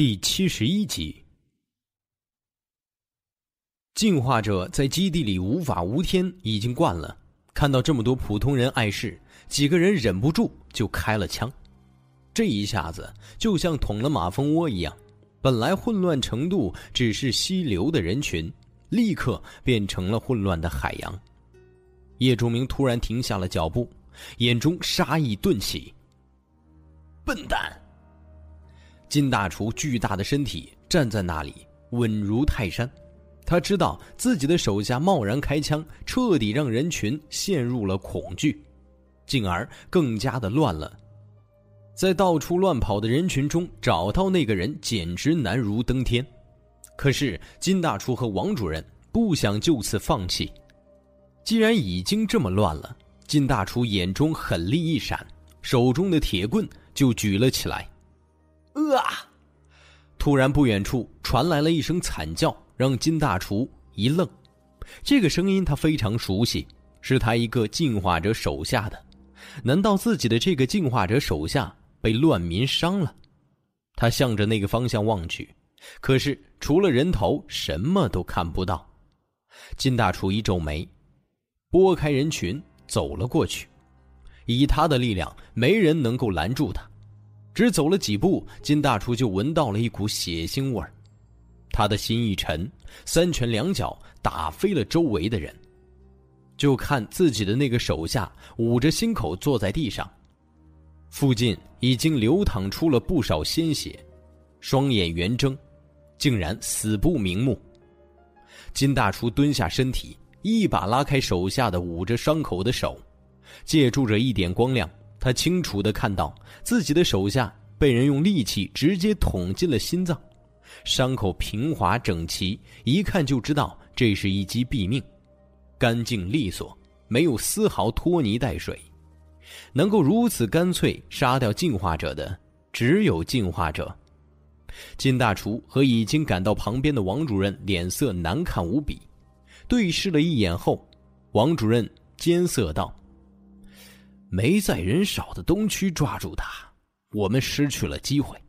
第七十一集，进化者在基地里无法无天，已经惯了。看到这么多普通人碍事，几个人忍不住就开了枪。这一下子就像捅了马蜂窝一样，本来混乱程度只是溪流的人群，立刻变成了混乱的海洋。叶钟明突然停下了脚步，眼中杀意顿起。笨蛋！金大厨巨大的身体站在那里，稳如泰山。他知道自己的手下贸然开枪，彻底让人群陷入了恐惧，进而更加的乱了。在到处乱跑的人群中找到那个人，简直难如登天。可是金大厨和王主任不想就此放弃。既然已经这么乱了，金大厨眼中狠厉一闪，手中的铁棍就举了起来。啊！突然，不远处传来了一声惨叫，让金大厨一愣。这个声音他非常熟悉，是他一个进化者手下的。难道自己的这个进化者手下被乱民伤了？他向着那个方向望去，可是除了人头，什么都看不到。金大厨一皱眉，拨开人群走了过去。以他的力量，没人能够拦住他。只走了几步，金大厨就闻到了一股血腥味儿，他的心一沉，三拳两脚打飞了周围的人。就看自己的那个手下捂着心口坐在地上，附近已经流淌出了不少鲜血，双眼圆睁，竟然死不瞑目。金大厨蹲下身体，一把拉开手下的捂着伤口的手，借助着一点光亮。他清楚的看到自己的手下被人用利器直接捅进了心脏，伤口平滑整齐，一看就知道这是一击毙命，干净利索，没有丝毫拖泥带水。能够如此干脆杀掉进化者的，只有进化者。金大厨和已经赶到旁边的王主任脸色难看无比，对视了一眼后，王主任艰涩道。没在人少的东区抓住他，我们失去了机会。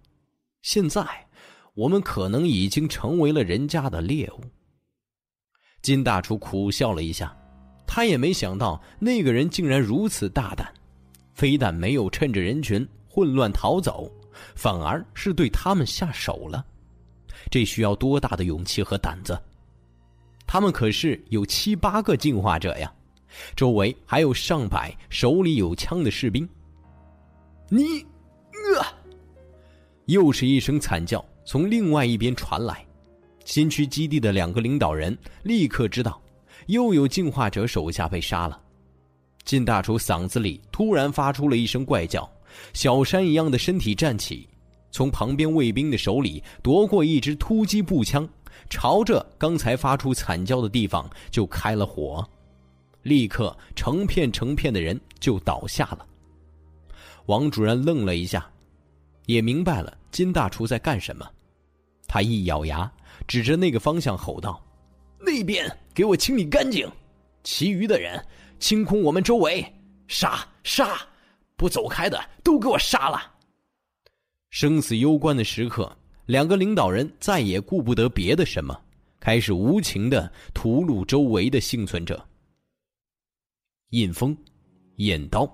现在，我们可能已经成为了人家的猎物。金大厨苦笑了一下，他也没想到那个人竟然如此大胆，非但没有趁着人群混乱逃走，反而是对他们下手了。这需要多大的勇气和胆子？他们可是有七八个进化者呀！周围还有上百手里有枪的士兵。你，呃，又是一声惨叫从另外一边传来。新区基地的两个领导人立刻知道，又有进化者手下被杀了。靳大厨嗓子里突然发出了一声怪叫，小山一样的身体站起，从旁边卫兵的手里夺过一支突击步枪，朝着刚才发出惨叫的地方就开了火。立刻，成片成片的人就倒下了。王主任愣了一下，也明白了金大厨在干什么。他一咬牙，指着那个方向吼道：“那边给我清理干净，其余的人清空我们周围，杀杀！不走开的都给我杀了！”生死攸关的时刻，两个领导人再也顾不得别的什么，开始无情的屠戮周围的幸存者。印风，眼刀，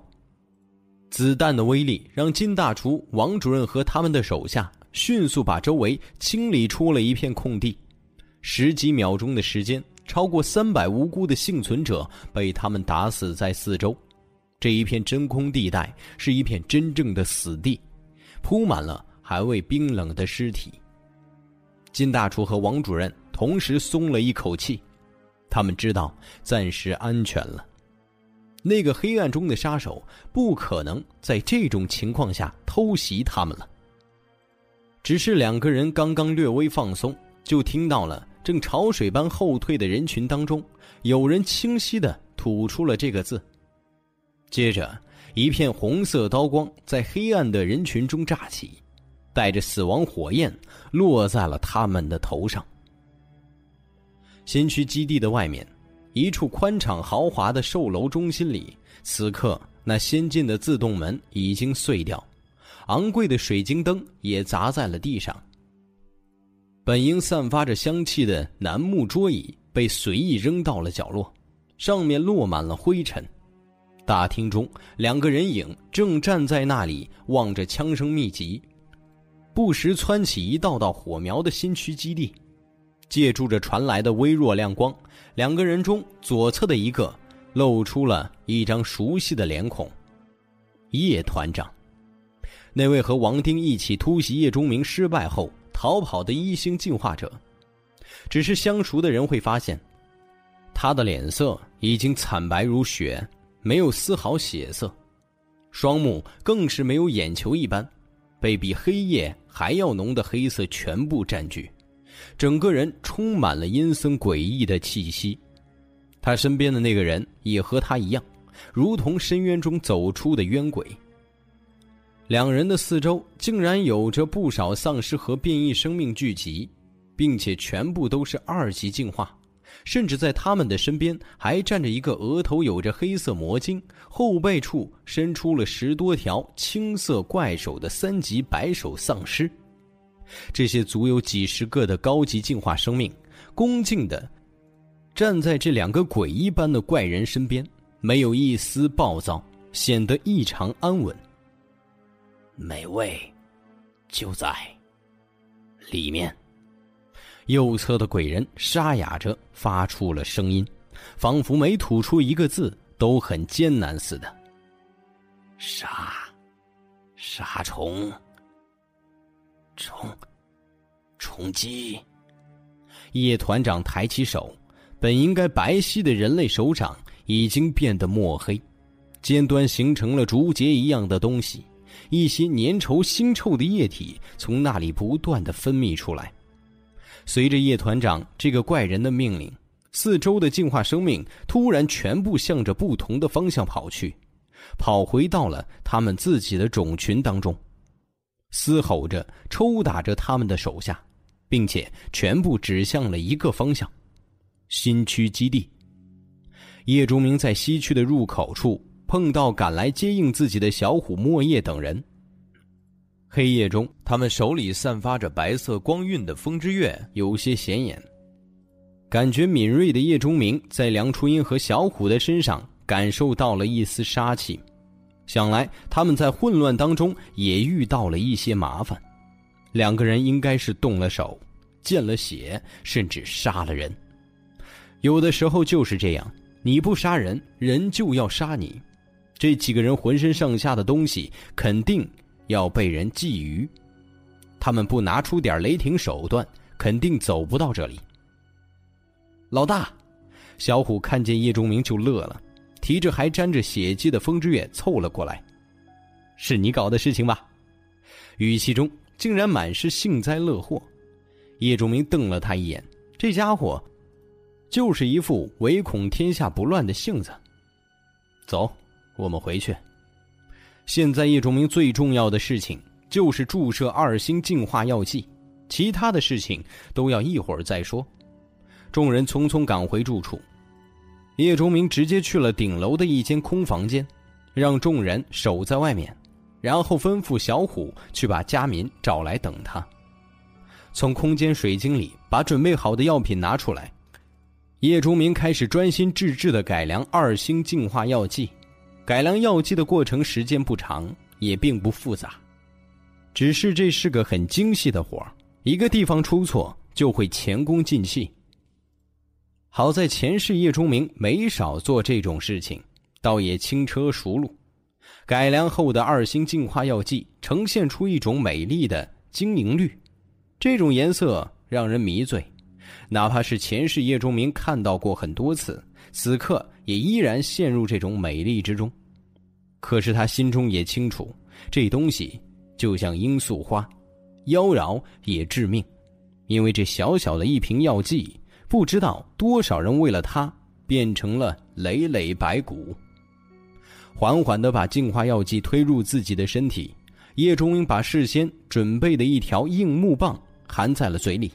子弹的威力让金大厨、王主任和他们的手下迅速把周围清理出了一片空地。十几秒钟的时间，超过三百无辜的幸存者被他们打死在四周。这一片真空地带是一片真正的死地，铺满了还未冰冷的尸体。金大厨和王主任同时松了一口气，他们知道暂时安全了。那个黑暗中的杀手不可能在这种情况下偷袭他们了。只是两个人刚刚略微放松，就听到了正潮水般后退的人群当中，有人清晰的吐出了这个字。接着，一片红色刀光在黑暗的人群中炸起，带着死亡火焰落在了他们的头上。新区基地的外面。一处宽敞豪华的售楼中心里，此刻那先进的自动门已经碎掉，昂贵的水晶灯也砸在了地上。本应散发着香气的楠木桌椅被随意扔到了角落，上面落满了灰尘。大厅中，两个人影正站在那里，望着枪声密集，不时窜起一道道火苗的新区基地。借助着传来的微弱亮光，两个人中左侧的一个露出了一张熟悉的脸孔——叶团长，那位和王丁一起突袭叶钟明失败后逃跑的一星进化者。只是相熟的人会发现，他的脸色已经惨白如雪。没有丝毫血色，双目更是没有眼球一般，被比黑夜还要浓的黑色全部占据，整个人充满了阴森诡异的气息。他身边的那个人也和他一样，如同深渊中走出的冤鬼。两人的四周竟然有着不少丧尸和变异生命聚集，并且全部都是二级进化。甚至在他们的身边还站着一个额头有着黑色魔晶、后背处伸出了十多条青色怪手的三级白手丧尸。这些足有几十个的高级进化生命，恭敬的站在这两个鬼一般的怪人身边，没有一丝暴躁，显得异常安稳。美味，就在里面。右侧的鬼人沙哑着发出了声音，仿佛每吐出一个字都很艰难似的。杀，杀虫，冲！冲击。叶团长抬起手，本应该白皙的人类手掌已经变得墨黑，尖端形成了竹节一样的东西，一些粘稠腥臭的液体从那里不断的分泌出来。随着叶团长这个怪人的命令，四周的进化生命突然全部向着不同的方向跑去，跑回到了他们自己的种群当中，嘶吼着抽打着他们的手下，并且全部指向了一个方向——新区基地。叶钟明在西区的入口处碰到赶来接应自己的小虎莫叶等人。黑夜中，他们手里散发着白色光晕的风之月有些显眼，感觉敏锐的叶钟明在梁初音和小虎的身上感受到了一丝杀气，想来他们在混乱当中也遇到了一些麻烦，两个人应该是动了手，见了血，甚至杀了人。有的时候就是这样，你不杀人，人就要杀你。这几个人浑身上下的东西肯定。要被人觊觎，他们不拿出点雷霆手段，肯定走不到这里。老大，小虎看见叶钟明就乐了，提着还沾着血迹的风之月凑了过来：“是你搞的事情吧？”语气中竟然满是幸灾乐祸。叶仲明瞪了他一眼，这家伙就是一副唯恐天下不乱的性子。走，我们回去。现在叶仲明最重要的事情就是注射二星净化药剂，其他的事情都要一会儿再说。众人匆匆赶回住处，叶钟明直接去了顶楼的一间空房间，让众人守在外面，然后吩咐小虎去把佳民找来等他。从空间水晶里把准备好的药品拿出来，叶钟明开始专心致志的改良二星净化药剂。改良药剂的过程时间不长，也并不复杂，只是这是个很精细的活一个地方出错就会前功尽弃。好在前世叶钟明没少做这种事情，倒也轻车熟路。改良后的二星净化药剂呈现出一种美丽的晶莹绿，这种颜色让人迷醉，哪怕是前世叶钟明看到过很多次，此刻。也依然陷入这种美丽之中，可是他心中也清楚，这东西就像罂粟花，妖娆也致命。因为这小小的一瓶药剂，不知道多少人为了他变成了累累白骨。缓缓地把净化药剂推入自己的身体，叶中英把事先准备的一条硬木棒含在了嘴里。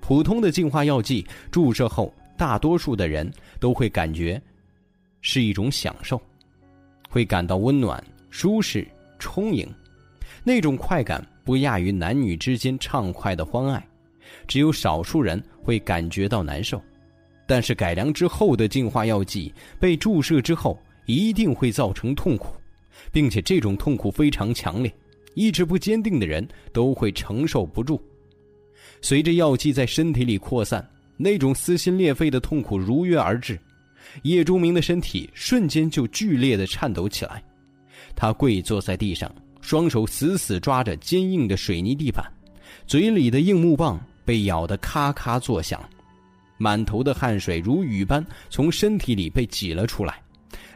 普通的净化药剂注射后。大多数的人都会感觉是一种享受，会感到温暖、舒适、充盈，那种快感不亚于男女之间畅快的欢爱，只有少数人会感觉到难受。但是改良之后的净化药剂被注射之后，一定会造成痛苦，并且这种痛苦非常强烈，意志不坚定的人都会承受不住。随着药剂在身体里扩散，那种撕心裂肺的痛苦如约而至。叶钟明的身体瞬间就剧烈的颤抖起来，他跪坐在地上，双手死死抓着坚硬的水泥地板，嘴里的硬木棒被咬得咔咔作响。满头的汗水如雨般从身体里被挤了出来，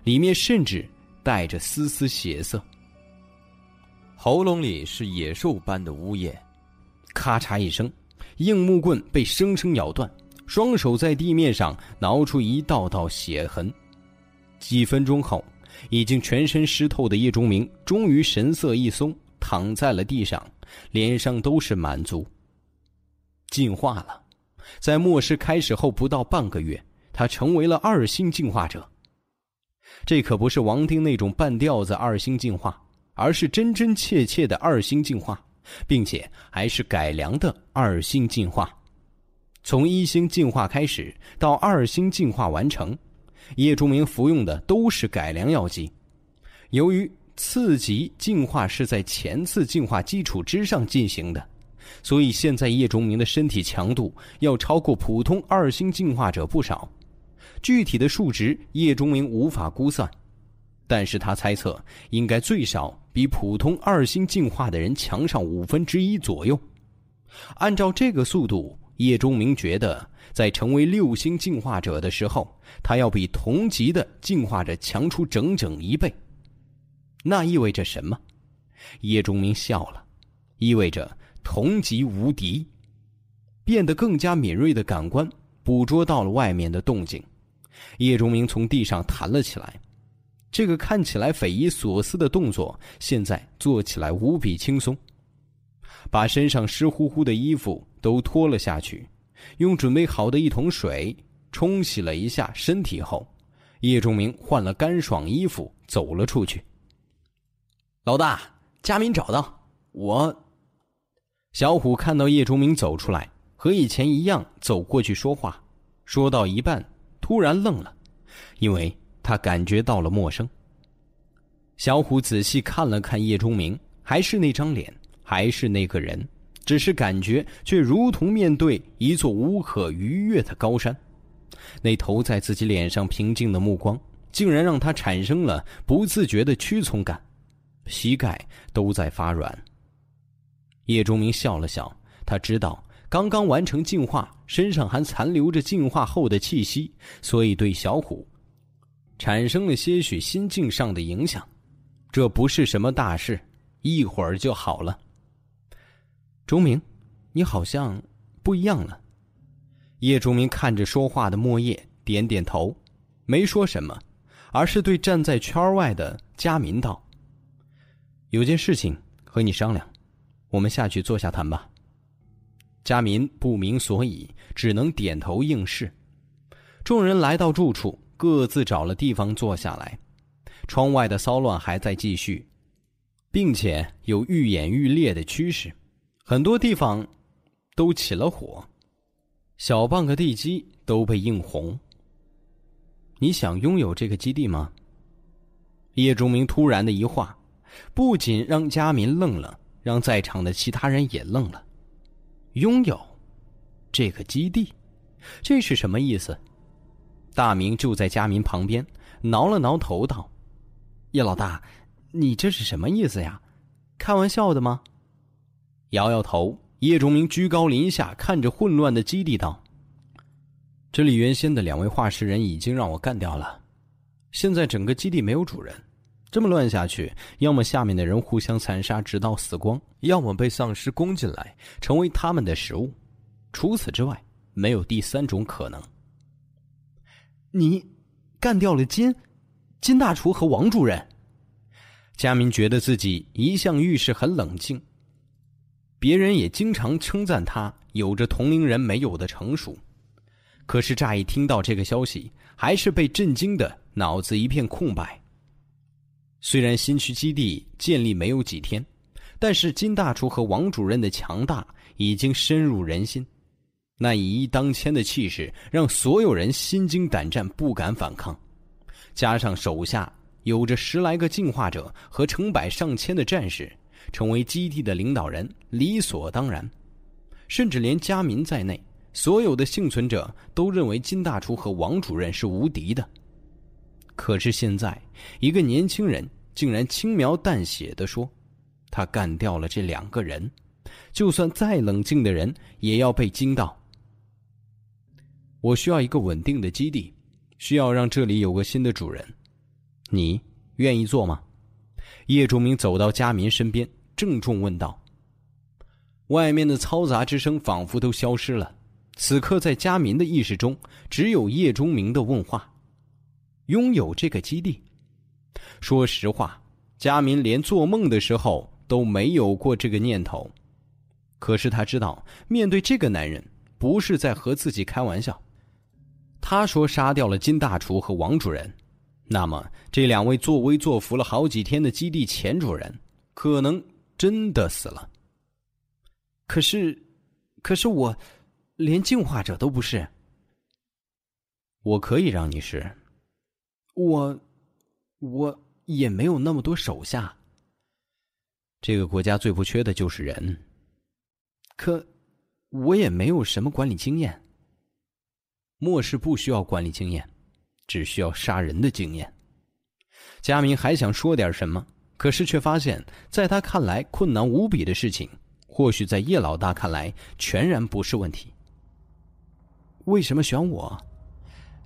里面甚至带着丝丝血色。喉咙里是野兽般的呜咽，咔嚓一声，硬木棍被生生咬断，双手在地面上挠出一道道血痕。几分钟后，已经全身湿透的叶钟明终于神色一松，躺在了地上，脸上都是满足。进化了。在末世开始后不到半个月，他成为了二星进化者。这可不是王丁那种半吊子二星进化，而是真真切切的二星进化，并且还是改良的二星进化。从一星进化开始到二星进化完成，叶钟明服用的都是改良药剂。由于次级进化是在前次进化基础之上进行的。所以现在叶钟明的身体强度要超过普通二星进化者不少，具体的数值叶钟明无法估算，但是他猜测应该最少比普通二星进化的人强上五分之一左右。按照这个速度，叶钟明觉得在成为六星进化者的时候，他要比同级的进化者强出整整一倍。那意味着什么？叶钟明笑了，意味着。同级无敌，变得更加敏锐的感官捕捉到了外面的动静。叶钟明从地上弹了起来，这个看起来匪夷所思的动作，现在做起来无比轻松。把身上湿乎乎的衣服都脱了下去，用准备好的一桶水冲洗了一下身体后，叶钟明换了干爽衣服走了出去。老大，佳敏找到我。小虎看到叶钟明走出来，和以前一样走过去说话，说到一半，突然愣了，因为他感觉到了陌生。小虎仔细看了看叶钟明，还是那张脸，还是那个人，只是感觉却如同面对一座无可逾越的高山。那投在自己脸上平静的目光，竟然让他产生了不自觉的屈从感，膝盖都在发软。叶钟明笑了笑，他知道刚刚完成净化，身上还残留着净化后的气息，所以对小虎产生了些许心境上的影响。这不是什么大事，一会儿就好了。钟明，你好像不一样了。叶钟明看着说话的莫叶，点点头，没说什么，而是对站在圈外的佳民道：“有件事情和你商量。”我们下去坐下谈吧。佳民不明所以，只能点头应是。众人来到住处，各自找了地方坐下来。窗外的骚乱还在继续，并且有愈演愈烈的趋势，很多地方都起了火，小半个地基都被映红。你想拥有这个基地吗？叶钟明突然的一话，不仅让佳民愣了。让在场的其他人也愣了。拥有这个基地，这是什么意思？大明就在佳民旁边，挠了挠头道：“叶老大，你这是什么意思呀？开玩笑的吗？”摇摇头，叶钟明居高临下看着混乱的基地道：“这里原先的两位化石人已经让我干掉了，现在整个基地没有主人。”这么乱下去，要么下面的人互相残杀直到死光，要么被丧尸攻进来成为他们的食物。除此之外，没有第三种可能。你干掉了金金大厨和王主任。佳明觉得自己一向遇事很冷静，别人也经常称赞他有着同龄人没有的成熟。可是乍一听到这个消息，还是被震惊的脑子一片空白。虽然新区基地建立没有几天，但是金大厨和王主任的强大已经深入人心。那以一当千的气势让所有人心惊胆战，不敢反抗。加上手下有着十来个进化者和成百上千的战士，成为基地的领导人理所当然。甚至连家民在内，所有的幸存者都认为金大厨和王主任是无敌的。可是现在，一个年轻人竟然轻描淡写的说：“他干掉了这两个人。”就算再冷静的人，也要被惊到。我需要一个稳定的基地，需要让这里有个新的主人。你愿意做吗？叶忠明走到佳民身边，郑重问道。外面的嘈杂之声仿佛都消失了。此刻，在佳民的意识中，只有叶忠明的问话：拥有这个基地？说实话，佳明连做梦的时候都没有过这个念头。可是他知道，面对这个男人，不是在和自己开玩笑。他说杀掉了金大厨和王主任，那么这两位作威作福了好几天的基地前主人，可能真的死了。可是，可是我，连进化者都不是。我可以让你是，我，我也没有那么多手下。这个国家最不缺的就是人，可我也没有什么管理经验。末世不需要管理经验，只需要杀人的经验。佳明还想说点什么，可是却发现，在他看来困难无比的事情，或许在叶老大看来全然不是问题。为什么选我？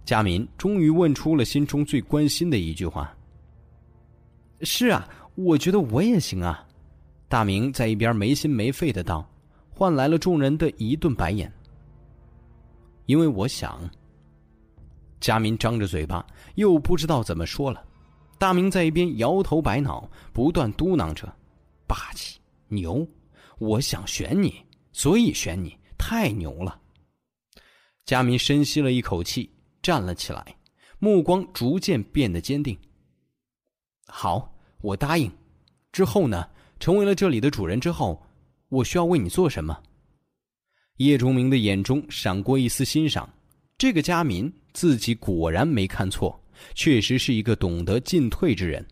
佳明终于问出了心中最关心的一句话。是啊，我觉得我也行啊。大明在一边没心没肺的道，换来了众人的一顿白眼。因为我想，佳明张着嘴巴，又不知道怎么说了。大明在一边摇头摆脑，不断嘟囔着：“霸气牛，我想选你，所以选你，太牛了。”佳明深吸了一口气，站了起来，目光逐渐变得坚定。“好，我答应。之后呢？成为了这里的主人之后，我需要为你做什么？”叶崇明的眼中闪过一丝欣赏，这个佳民自己果然没看错，确实是一个懂得进退之人。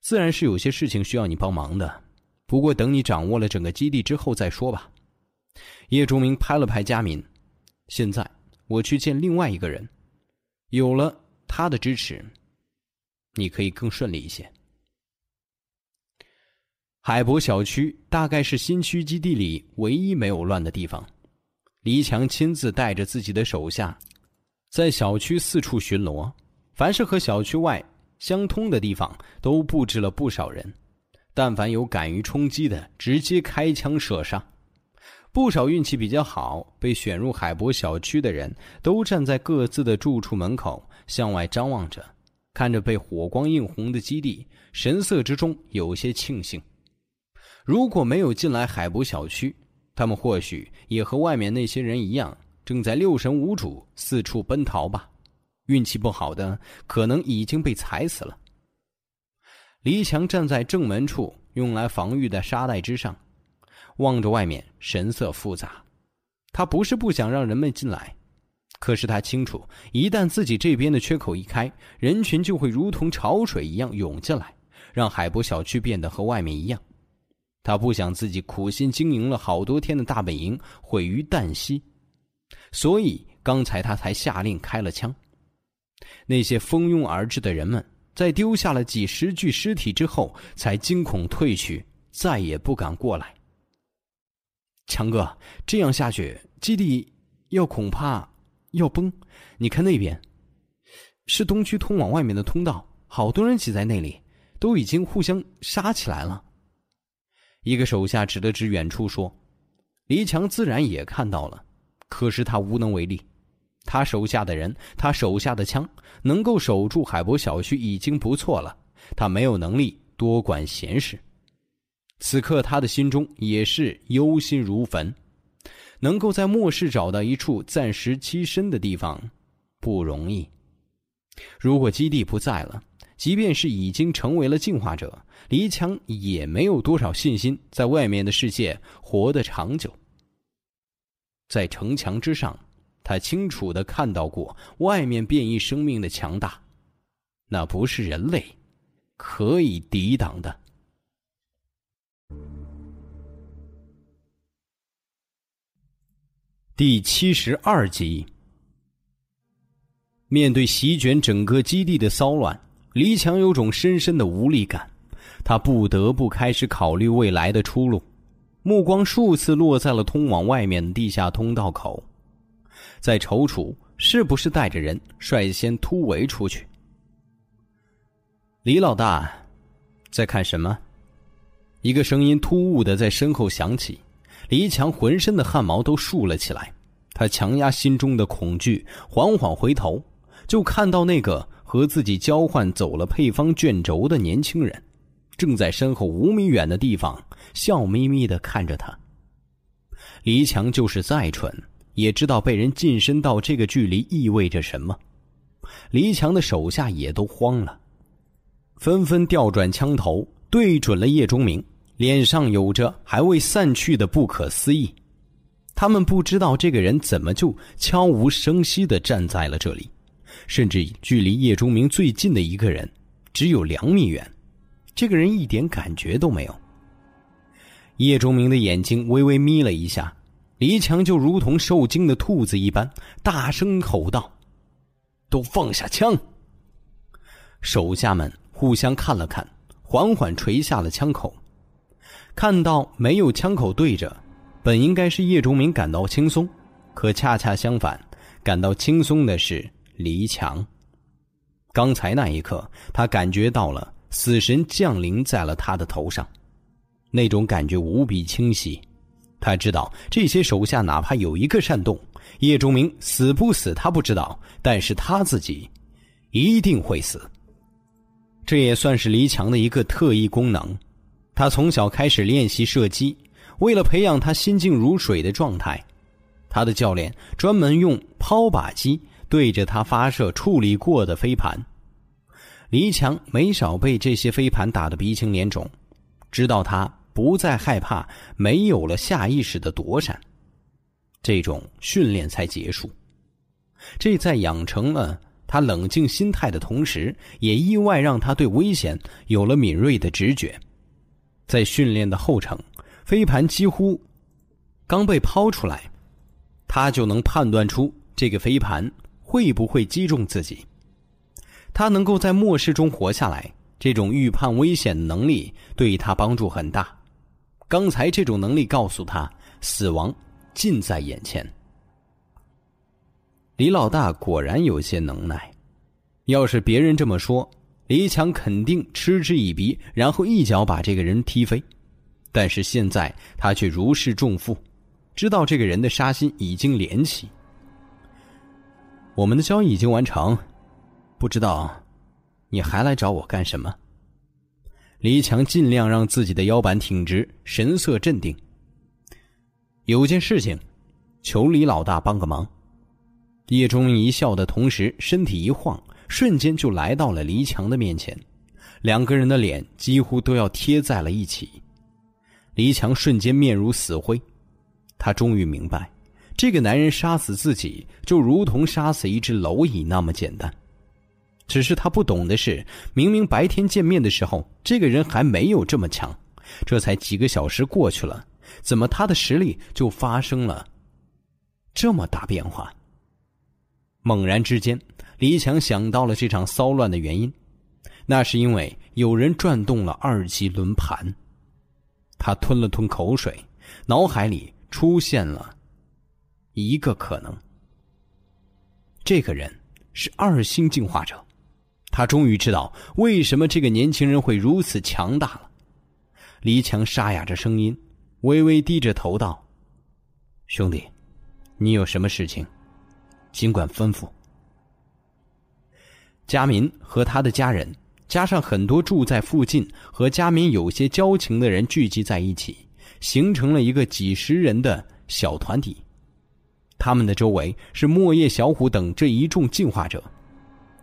自然是有些事情需要你帮忙的，不过等你掌握了整个基地之后再说吧。叶钟明拍了拍佳民，现在我去见另外一个人，有了他的支持，你可以更顺利一些。海博小区大概是新区基地里唯一没有乱的地方。黎强亲自带着自己的手下，在小区四处巡逻，凡是和小区外相通的地方都布置了不少人。但凡有敢于冲击的，直接开枪射杀。不少运气比较好被选入海博小区的人，都站在各自的住处门口向外张望着，看着被火光映红的基地，神色之中有些庆幸。如果没有进来海博小区，他们或许也和外面那些人一样，正在六神无主、四处奔逃吧。运气不好的，可能已经被踩死了。黎强站在正门处用来防御的沙袋之上，望着外面，神色复杂。他不是不想让人们进来，可是他清楚，一旦自己这边的缺口一开，人群就会如同潮水一样涌进来，让海博小区变得和外面一样。他不想自己苦心经营了好多天的大本营毁于旦夕，所以刚才他才下令开了枪。那些蜂拥而至的人们，在丢下了几十具尸体之后，才惊恐退去，再也不敢过来。强哥，这样下去，基地要恐怕要崩。你看那边，是东区通往外面的通道，好多人挤在那里，都已经互相杀起来了。一个手下指了指远处说：“黎强自然也看到了，可是他无能为力。他手下的人，他手下的枪，能够守住海博小区已经不错了。他没有能力多管闲事。此刻他的心中也是忧心如焚。能够在末世找到一处暂时栖身的地方，不容易。如果基地不在了。”即便是已经成为了进化者，黎强也没有多少信心在外面的世界活得长久。在城墙之上，他清楚的看到过外面变异生命的强大，那不是人类可以抵挡的。第七十二集，面对席卷整个基地的骚乱，黎强有种深深的无力感，他不得不开始考虑未来的出路。目光数次落在了通往外面的地下通道口，在踌躇是不是带着人率先突围出去。李老大，在看什么？一个声音突兀的在身后响起，李强浑身的汗毛都竖了起来，他强压心中的恐惧，缓缓回头，就看到那个和自己交换走了配方卷轴的年轻人。正在身后五米远的地方，笑眯眯的看着他。黎强就是再蠢，也知道被人近身到这个距离意味着什么。黎强的手下也都慌了，纷纷调转枪头，对准了叶忠明，脸上有着还未散去的不可思议。他们不知道这个人怎么就悄无声息的站在了这里，甚至距离叶忠明最近的一个人只有两米远。这个人一点感觉都没有。叶钟明的眼睛微微眯了一下，黎强就如同受惊的兔子一般，大声吼道：“都放下枪！”手下们互相看了看，缓缓垂下了枪口。看到没有枪口对着，本应该是叶钟明感到轻松，可恰恰相反，感到轻松的是黎强。刚才那一刻，他感觉到了。死神降临在了他的头上，那种感觉无比清晰。他知道这些手下哪怕有一个煽动，叶钟明死不死他不知道，但是他自己一定会死。这也算是黎强的一个特异功能。他从小开始练习射击，为了培养他心静如水的状态，他的教练专门用抛靶机对着他发射处理过的飞盘。黎强没少被这些飞盘打得鼻青脸肿，直到他不再害怕，没有了下意识的躲闪，这种训练才结束。这在养成了他冷静心态的同时，也意外让他对危险有了敏锐的直觉。在训练的后程，飞盘几乎刚被抛出来，他就能判断出这个飞盘会不会击中自己。他能够在末世中活下来，这种预判危险的能力对他帮助很大。刚才这种能力告诉他，死亡近在眼前。李老大果然有些能耐，要是别人这么说，李强肯定嗤之以鼻，然后一脚把这个人踢飞。但是现在他却如释重负，知道这个人的杀心已经连起。我们的交易已经完成。不知道，你还来找我干什么？李强尽量让自己的腰板挺直，神色镇定。有件事情，求李老大帮个忙。叶中一笑的同时，身体一晃，瞬间就来到了黎强的面前，两个人的脸几乎都要贴在了一起。黎强瞬间面如死灰，他终于明白，这个男人杀死自己，就如同杀死一只蝼蚁那么简单。只是他不懂的是，明明白天见面的时候，这个人还没有这么强，这才几个小时过去了，怎么他的实力就发生了这么大变化？猛然之间，李强想到了这场骚乱的原因，那是因为有人转动了二级轮盘。他吞了吞口水，脑海里出现了一个可能：这个人是二星进化者。他终于知道为什么这个年轻人会如此强大了。黎强沙哑着声音，微微低着头道：“兄弟，你有什么事情，尽管吩咐。”佳民和他的家人，加上很多住在附近和佳民有些交情的人聚集在一起，形成了一个几十人的小团体。他们的周围是莫叶小虎等这一众进化者。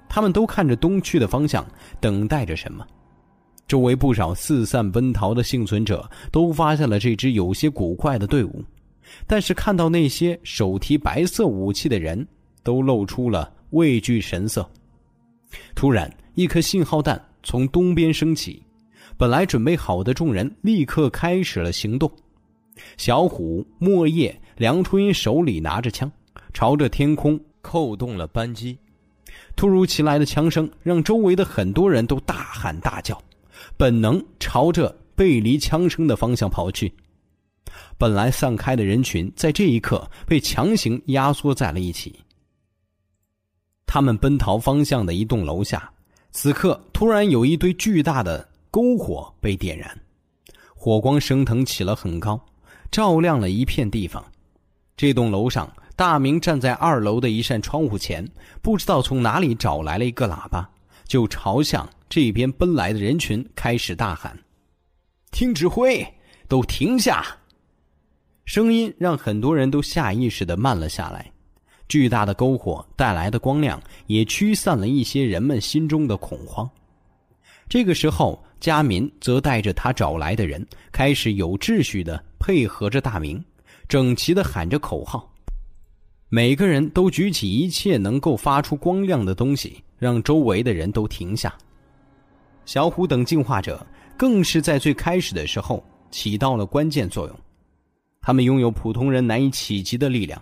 他们都看着东区的方向，等待着什么。周围不少四散奔逃的幸存者都发现了这支有些古怪的队伍，但是看到那些手提白色武器的人，都露出了畏惧神色。突然，一颗信号弹从东边升起，本来准备好的众人立刻开始了行动。小虎、莫叶、梁初音手里拿着枪，朝着天空扣动了扳机。突如其来的枪声让周围的很多人都大喊大叫，本能朝着背离枪声的方向跑去。本来散开的人群在这一刻被强行压缩在了一起。他们奔逃方向的一栋楼下，此刻突然有一堆巨大的篝火被点燃，火光升腾起了很高，照亮了一片地方。这栋楼上，大明站在二楼的一扇窗户前，不知道从哪里找来了一个喇叭，就朝向这边奔来的人群开始大喊：“听指挥，都停下！”声音让很多人都下意识的慢了下来。巨大的篝火带来的光亮也驱散了一些人们心中的恐慌。这个时候，佳民则带着他找来的人，开始有秩序的配合着大明，整齐的喊着口号。每个人都举起一切能够发出光亮的东西，让周围的人都停下。小虎等进化者更是在最开始的时候起到了关键作用，他们拥有普通人难以企及的力量。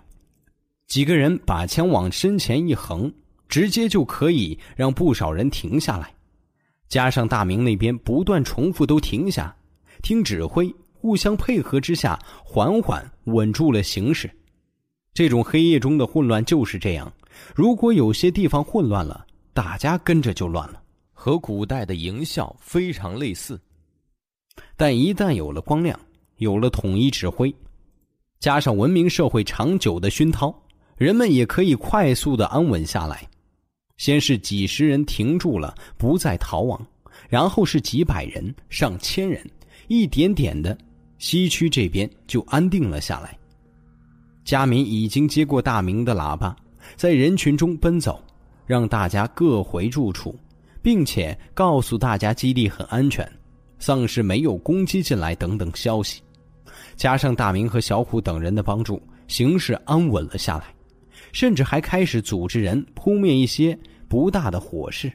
几个人把枪往身前一横，直接就可以让不少人停下来。加上大明那边不断重复“都停下，听指挥”，互相配合之下，缓缓稳住了形势。这种黑夜中的混乱就是这样。如果有些地方混乱了，大家跟着就乱了，和古代的营校非常类似。但一旦有了光亮，有了统一指挥，加上文明社会长久的熏陶。人们也可以快速的安稳下来，先是几十人停住了，不再逃亡，然后是几百人、上千人，一点点的，西区这边就安定了下来。佳敏已经接过大明的喇叭，在人群中奔走，让大家各回住处，并且告诉大家基地很安全，丧尸没有攻击进来等等消息。加上大明和小虎等人的帮助，形势安稳了下来。甚至还开始组织人扑灭一些不大的火势，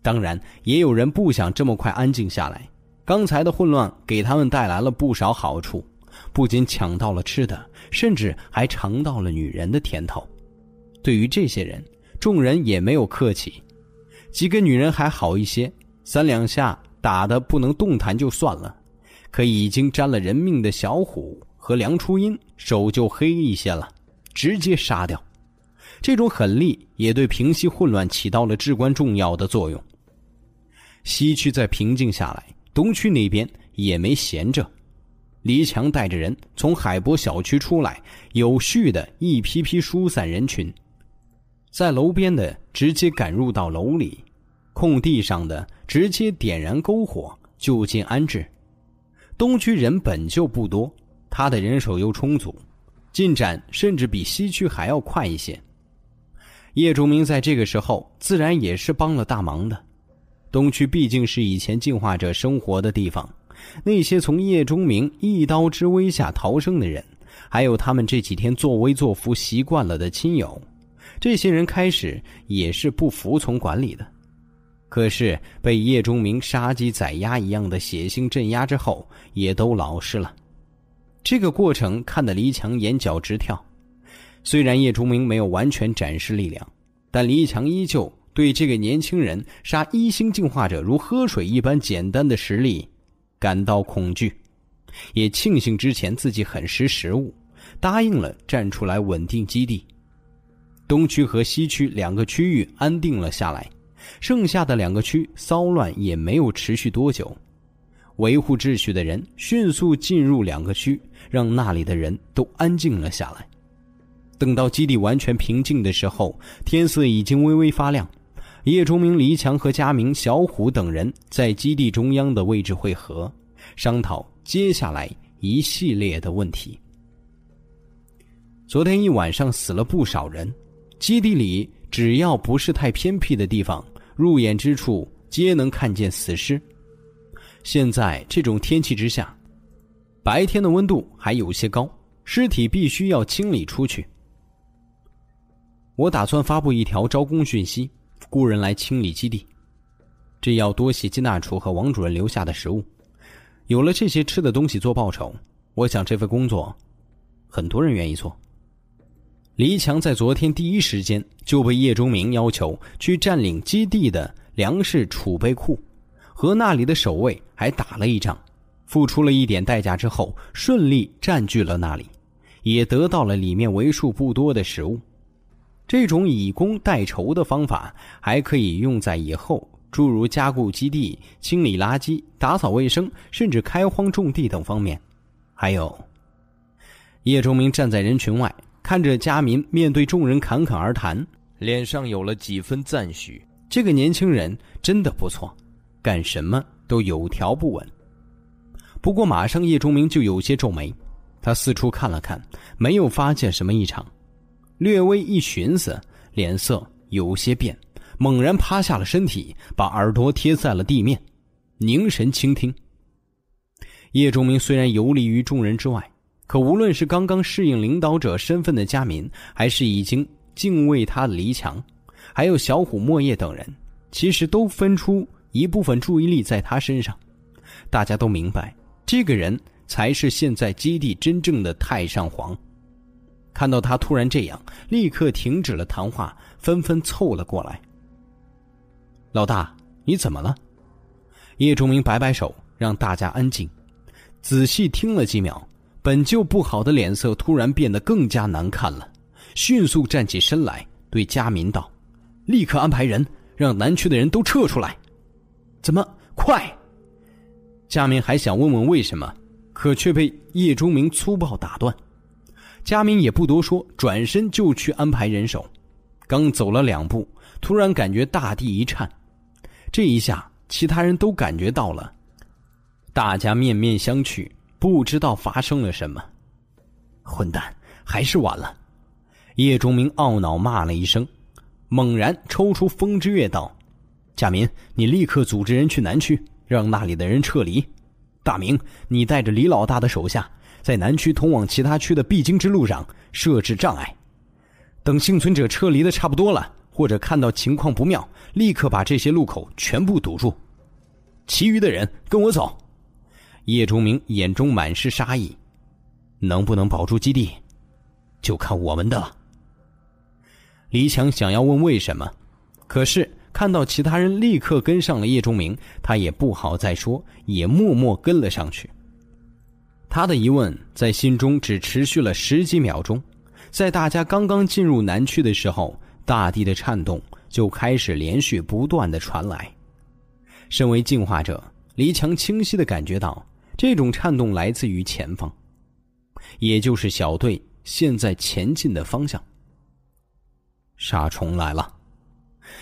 当然也有人不想这么快安静下来。刚才的混乱给他们带来了不少好处，不仅抢到了吃的，甚至还尝到了女人的甜头。对于这些人，众人也没有客气，几个女人还好一些，三两下打的不能动弹就算了，可已经沾了人命的小虎和梁初音手就黑一些了。直接杀掉，这种狠力也对平息混乱起到了至关重要的作用。西区在平静下来，东区那边也没闲着。黎强带着人从海博小区出来，有序的一批批疏散人群，在楼边的直接赶入到楼里，空地上的直接点燃篝火就近安置。东区人本就不多，他的人手又充足。进展甚至比西区还要快一些。叶竹明在这个时候自然也是帮了大忙的。东区毕竟是以前进化者生活的地方，那些从叶钟明一刀之威下逃生的人，还有他们这几天作威作福习惯了的亲友，这些人开始也是不服从管理的，可是被叶钟明杀鸡宰鸭一样的血腥镇压之后，也都老实了。这个过程看得黎强眼角直跳，虽然叶钟明没有完全展示力量，但黎强依旧对这个年轻人杀一星进化者如喝水一般简单的实力感到恐惧，也庆幸之前自己很识时务，答应了站出来稳定基地。东区和西区两个区域安定了下来，剩下的两个区骚乱也没有持续多久。维护秩序的人迅速进入两个区，让那里的人都安静了下来。等到基地完全平静的时候，天色已经微微发亮。叶钟明、黎强和佳明、小虎等人在基地中央的位置汇合，商讨接下来一系列的问题。昨天一晚上死了不少人，基地里只要不是太偏僻的地方，入眼之处皆能看见死尸。现在这种天气之下，白天的温度还有些高，尸体必须要清理出去。我打算发布一条招工讯息，雇人来清理基地。这要多谢金大厨和王主任留下的食物，有了这些吃的东西做报酬，我想这份工作，很多人愿意做。黎强在昨天第一时间就被叶忠明要求去占领基地的粮食储备库，和那里的守卫还打了一仗，付出了一点代价之后，顺利占据了那里，也得到了里面为数不多的食物。这种以工代酬的方法还可以用在以后，诸如加固基地、清理垃圾、打扫卫生，甚至开荒种地等方面。还有，叶忠明站在人群外。看着佳民面对众人侃侃而谈，脸上有了几分赞许。这个年轻人真的不错，干什么都有条不紊。不过马上叶钟明就有些皱眉，他四处看了看，没有发现什么异常，略微一寻思，脸色有些变，猛然趴下了身体，把耳朵贴在了地面，凝神倾听。叶钟明虽然游离于众人之外。可无论是刚刚适应领导者身份的佳民，还是已经敬畏他的黎强，还有小虎、莫叶等人，其实都分出一部分注意力在他身上。大家都明白，这个人才是现在基地真正的太上皇。看到他突然这样，立刻停止了谈话，纷纷凑了过来。老大，你怎么了？叶钟明摆摆手，让大家安静，仔细听了几秒。本就不好的脸色突然变得更加难看了，迅速站起身来，对佳民道：“立刻安排人，让南区的人都撤出来。”怎么快？佳民还想问问为什么，可却被叶忠明粗暴打断。佳明也不多说，转身就去安排人手。刚走了两步，突然感觉大地一颤，这一下，其他人都感觉到了。大家面面相觑。不知道发生了什么，混蛋，还是晚了。叶钟明懊恼骂了一声，猛然抽出风之月道：“贾明，你立刻组织人去南区，让那里的人撤离。大明，你带着李老大的手下，在南区通往其他区的必经之路上设置障碍。等幸存者撤离的差不多了，或者看到情况不妙，立刻把这些路口全部堵住。其余的人跟我走。”叶钟明眼中满是杀意，能不能保住基地，就看我们的了。李强想要问为什么，可是看到其他人立刻跟上了叶钟明，他也不好再说，也默默跟了上去。他的疑问在心中只持续了十几秒钟，在大家刚刚进入南区的时候，大地的颤动就开始连续不断的传来。身为进化者，黎强清晰的感觉到。这种颤动来自于前方，也就是小队现在前进的方向。杀虫来了，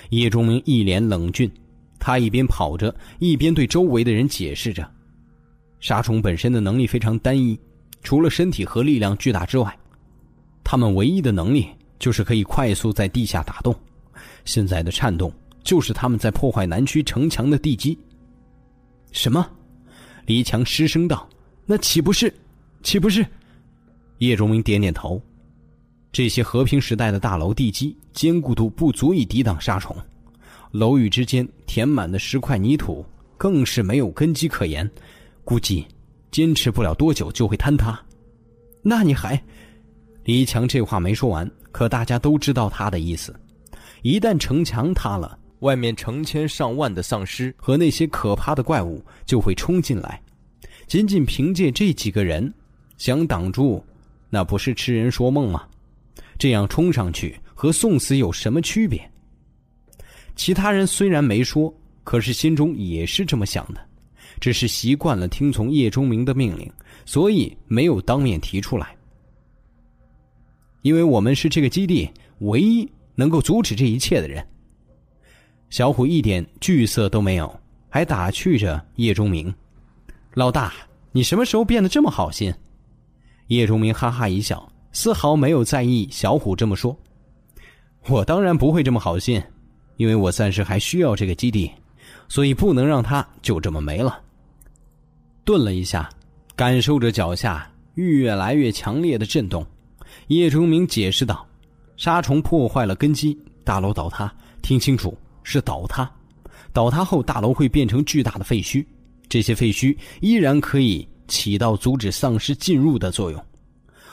叶钟明一脸冷峻，他一边跑着，一边对周围的人解释着：杀虫本身的能力非常单一，除了身体和力量巨大之外，他们唯一的能力就是可以快速在地下打洞。现在的颤动就是他们在破坏南区城墙的地基。什么？黎强失声道：“那岂不是，岂不是？”叶荣明点点头。这些和平时代的大楼地基坚固度不足以抵挡杀虫，楼宇之间填满的石块泥土更是没有根基可言，估计坚持不了多久就会坍塌。那你还……李强这话没说完，可大家都知道他的意思：一旦城墙塌了。外面成千上万的丧尸和那些可怕的怪物就会冲进来，仅仅凭借这几个人想挡住，那不是痴人说梦吗？这样冲上去和送死有什么区别？其他人虽然没说，可是心中也是这么想的，只是习惯了听从叶钟明的命令，所以没有当面提出来。因为我们是这个基地唯一能够阻止这一切的人。小虎一点惧色都没有，还打趣着叶钟明：“老大，你什么时候变得这么好心？”叶钟明哈哈一笑，丝毫没有在意小虎这么说：“我当然不会这么好心，因为我暂时还需要这个基地，所以不能让他就这么没了。”顿了一下，感受着脚下越来越强烈的震动。叶忠明解释道：“杀虫破坏了根基，大楼倒塌。听清楚，是倒塌。倒塌后，大楼会变成巨大的废墟。这些废墟依然可以起到阻止丧尸进入的作用。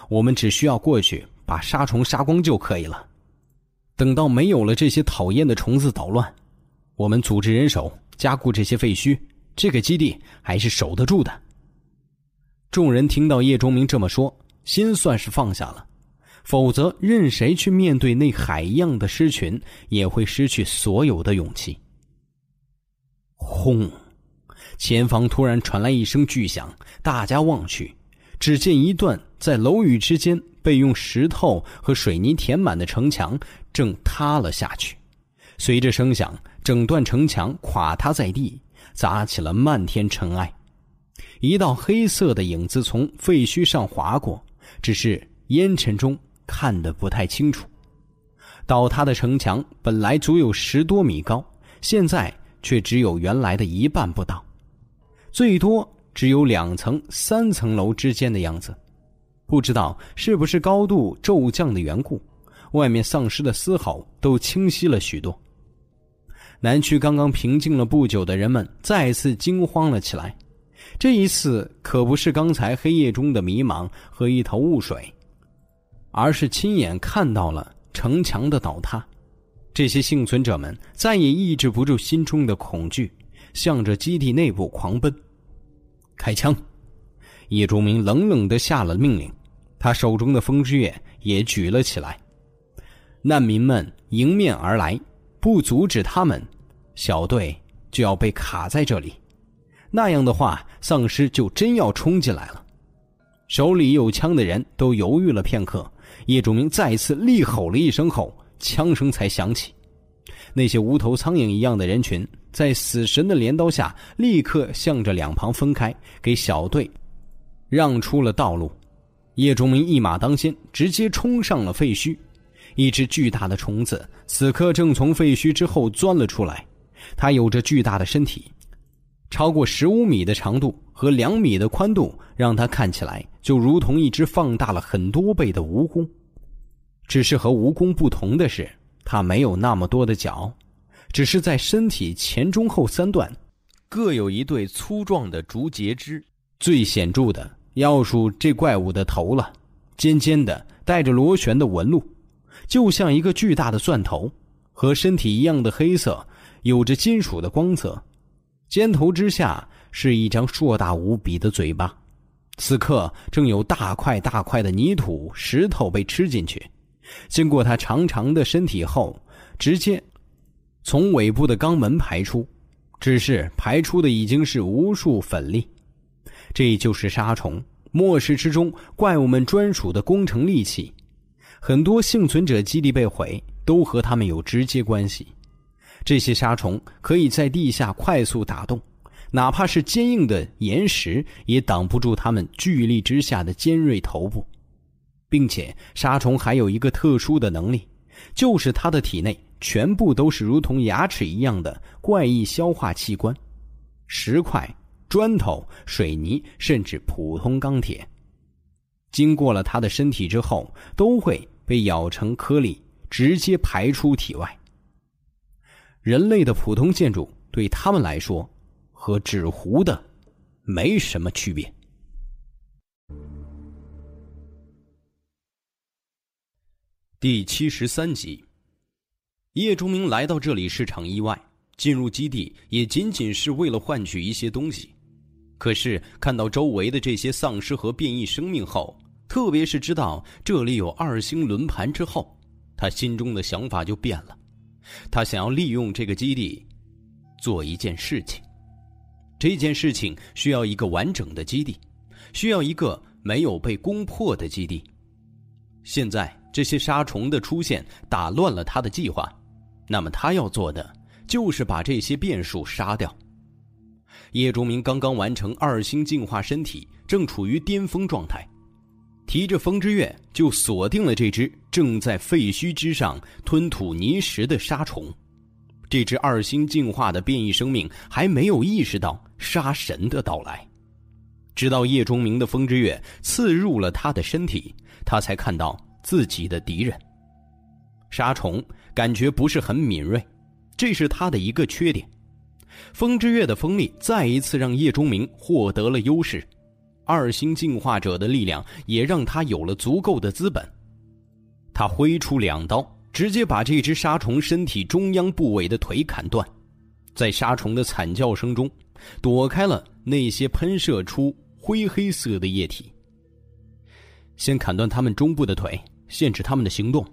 我们只需要过去把杀虫杀光就可以了。等到没有了这些讨厌的虫子捣乱，我们组织人手加固这些废墟，这个基地还是守得住的。”众人听到叶忠明这么说，心算是放下了。否则，任谁去面对那海一样的狮群，也会失去所有的勇气。轰！前方突然传来一声巨响，大家望去，只见一段在楼宇之间被用石头和水泥填满的城墙正塌了下去。随着声响，整段城墙垮塌在地，砸起了漫天尘埃。一道黑色的影子从废墟上划过，只是烟尘中。看得不太清楚，倒塌的城墙本来足有十多米高，现在却只有原来的一半不到，最多只有两层、三层楼之间的样子。不知道是不是高度骤降的缘故，外面丧尸的嘶吼都清晰了许多。南区刚刚平静了不久的人们再次惊慌了起来，这一次可不是刚才黑夜中的迷茫和一头雾水。而是亲眼看到了城墙的倒塌，这些幸存者们再也抑制不住心中的恐惧，向着基地内部狂奔。开枪！叶忠明冷冷的下了命令，他手中的风之月也举了起来。难民们迎面而来，不阻止他们，小队就要被卡在这里。那样的话，丧尸就真要冲进来了。手里有枪的人都犹豫了片刻。叶仲明再次厉吼了一声后，枪声才响起。那些无头苍蝇一样的人群，在死神的镰刀下，立刻向着两旁分开，给小队让出了道路。叶仲明一马当先，直接冲上了废墟。一只巨大的虫子此刻正从废墟之后钻了出来，它有着巨大的身体，超过十五米的长度和两米的宽度，让它看起来。就如同一只放大了很多倍的蜈蚣，只是和蜈蚣不同的是，它没有那么多的脚，只是在身体前中后三段，各有一对粗壮的竹节肢。最显著的要数这怪物的头了，尖尖的，带着螺旋的纹路，就像一个巨大的钻头，和身体一样的黑色，有着金属的光泽。尖头之下是一张硕大无比的嘴巴。此刻正有大块大块的泥土、石头被吃进去，经过它长长的身体后，直接从尾部的肛门排出。只是排出的已经是无数粉粒，这就是杀虫。末世之中，怪物们专属的工程利器。很多幸存者基地被毁，都和他们有直接关系。这些沙虫可以在地下快速打洞。哪怕是坚硬的岩石，也挡不住它们巨力之下的尖锐头部，并且沙虫还有一个特殊的能力，就是它的体内全部都是如同牙齿一样的怪异消化器官，石块、砖头、水泥，甚至普通钢铁，经过了它的身体之后，都会被咬成颗粒，直接排出体外。人类的普通建筑对他们来说。和纸糊的没什么区别。第七十三集，叶忠明来到这里是场意外，进入基地也仅仅是为了换取一些东西。可是看到周围的这些丧尸和变异生命后，特别是知道这里有二星轮盘之后，他心中的想法就变了。他想要利用这个基地做一件事情。这件事情需要一个完整的基地，需要一个没有被攻破的基地。现在这些杀虫的出现打乱了他的计划，那么他要做的就是把这些变数杀掉。叶忠明刚刚完成二星进化身体，正处于巅峰状态，提着风之月就锁定了这只正在废墟之上吞吐泥石的沙虫。这只二星进化的变异生命还没有意识到杀神的到来，直到叶钟明的风之月刺入了他的身体，他才看到自己的敌人。杀虫感觉不是很敏锐，这是他的一个缺点。风之月的锋利再一次让叶钟明获得了优势，二星进化者的力量也让他有了足够的资本。他挥出两刀，直接把这只杀虫身体中央部位的腿砍断，在杀虫的惨叫声中，躲开了那些喷射出灰黑色的液体。先砍断他们中部的腿，限制他们的行动，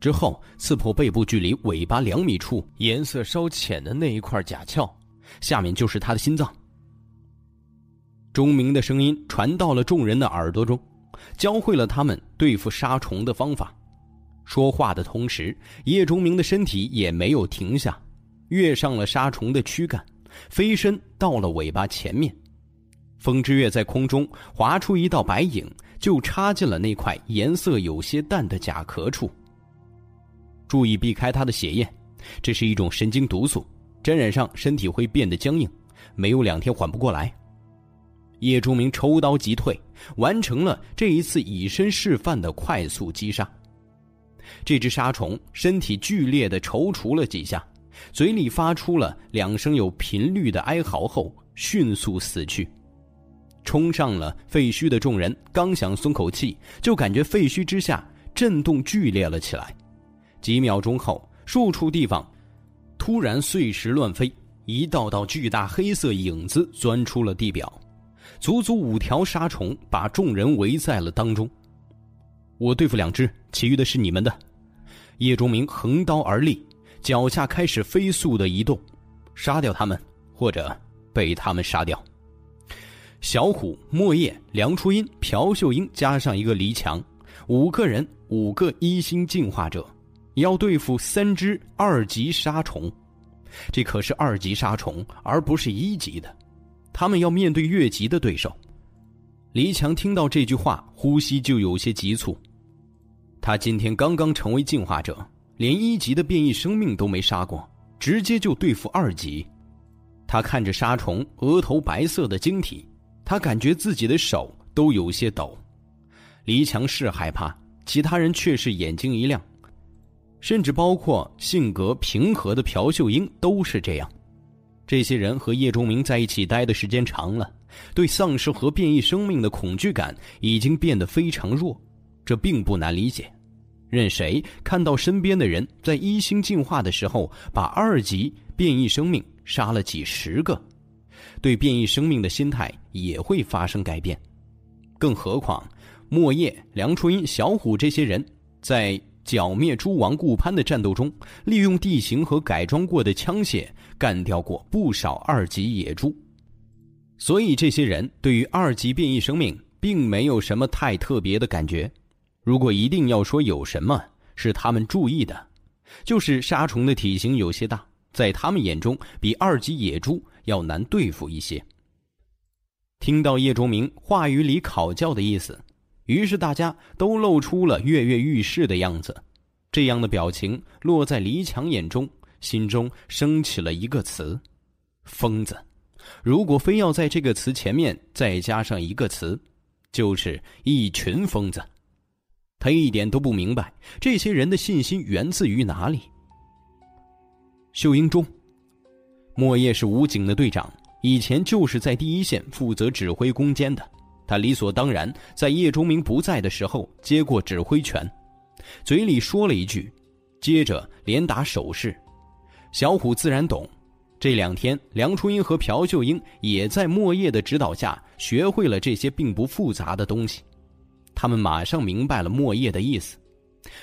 之后刺破背部距离尾巴两米处颜色稍浅的那一块甲壳。下面就是他的心脏。钟鸣的声音传到了众人的耳朵中，教会了他们对付杀虫的方法。说话的同时，叶钟鸣的身体也没有停下，跃上了杀虫的躯干，飞身到了尾巴前面。风之月在空中划出一道白影，就插进了那块颜色有些淡的甲壳处。注意避开他的血液，这是一种神经毒素。沾染上身体会变得僵硬，没有两天缓不过来。叶钟明抽刀即退，完成了这一次以身示范的快速击杀。这只杀虫身体剧烈的踌躇了几下，嘴里发出了两声有频率的哀嚎后，迅速死去。冲上了废墟的众人刚想松口气，就感觉废墟之下震动剧烈了起来。几秒钟后，数处地方。突然，碎石乱飞，一道道巨大黑色影子钻出了地表，足足五条杀虫把众人围在了当中。我对付两只，其余的是你们的。叶钟明横刀而立，脚下开始飞速的移动，杀掉他们，或者被他们杀掉。小虎、莫叶、梁初音、朴秀英加上一个黎强，五个人，五个一星进化者。要对付三只二级杀虫，这可是二级杀虫，而不是一级的。他们要面对越级的对手。黎强听到这句话，呼吸就有些急促。他今天刚刚成为进化者，连一级的变异生命都没杀过，直接就对付二级。他看着杀虫额头白色的晶体，他感觉自己的手都有些抖。黎强是害怕，其他人却是眼睛一亮。甚至包括性格平和的朴秀英都是这样。这些人和叶钟明在一起待的时间长了，对丧尸和变异生命的恐惧感已经变得非常弱，这并不难理解。任谁看到身边的人在一星进化的时候把二级变异生命杀了几十个，对变异生命的心态也会发生改变。更何况，莫叶、梁初音、小虎这些人在。剿灭诸王顾攀的战斗中，利用地形和改装过的枪械干掉过不少二级野猪，所以这些人对于二级变异生命并没有什么太特别的感觉。如果一定要说有什么是他们注意的，就是杀虫的体型有些大，在他们眼中比二级野猪要难对付一些。听到叶卓明话语里考教的意思。于是大家都露出了跃跃欲试的样子，这样的表情落在黎强眼中，心中升起了一个词：疯子。如果非要在这个词前面再加上一个词，就是一群疯子。他一点都不明白这些人的信心源自于哪里。秀英中，莫叶是武警的队长，以前就是在第一线负责指挥攻坚的。他理所当然在叶忠明不在的时候接过指挥权，嘴里说了一句，接着连打手势。小虎自然懂。这两天，梁初音和朴秀英也在莫叶的指导下学会了这些并不复杂的东西。他们马上明白了莫叶的意思。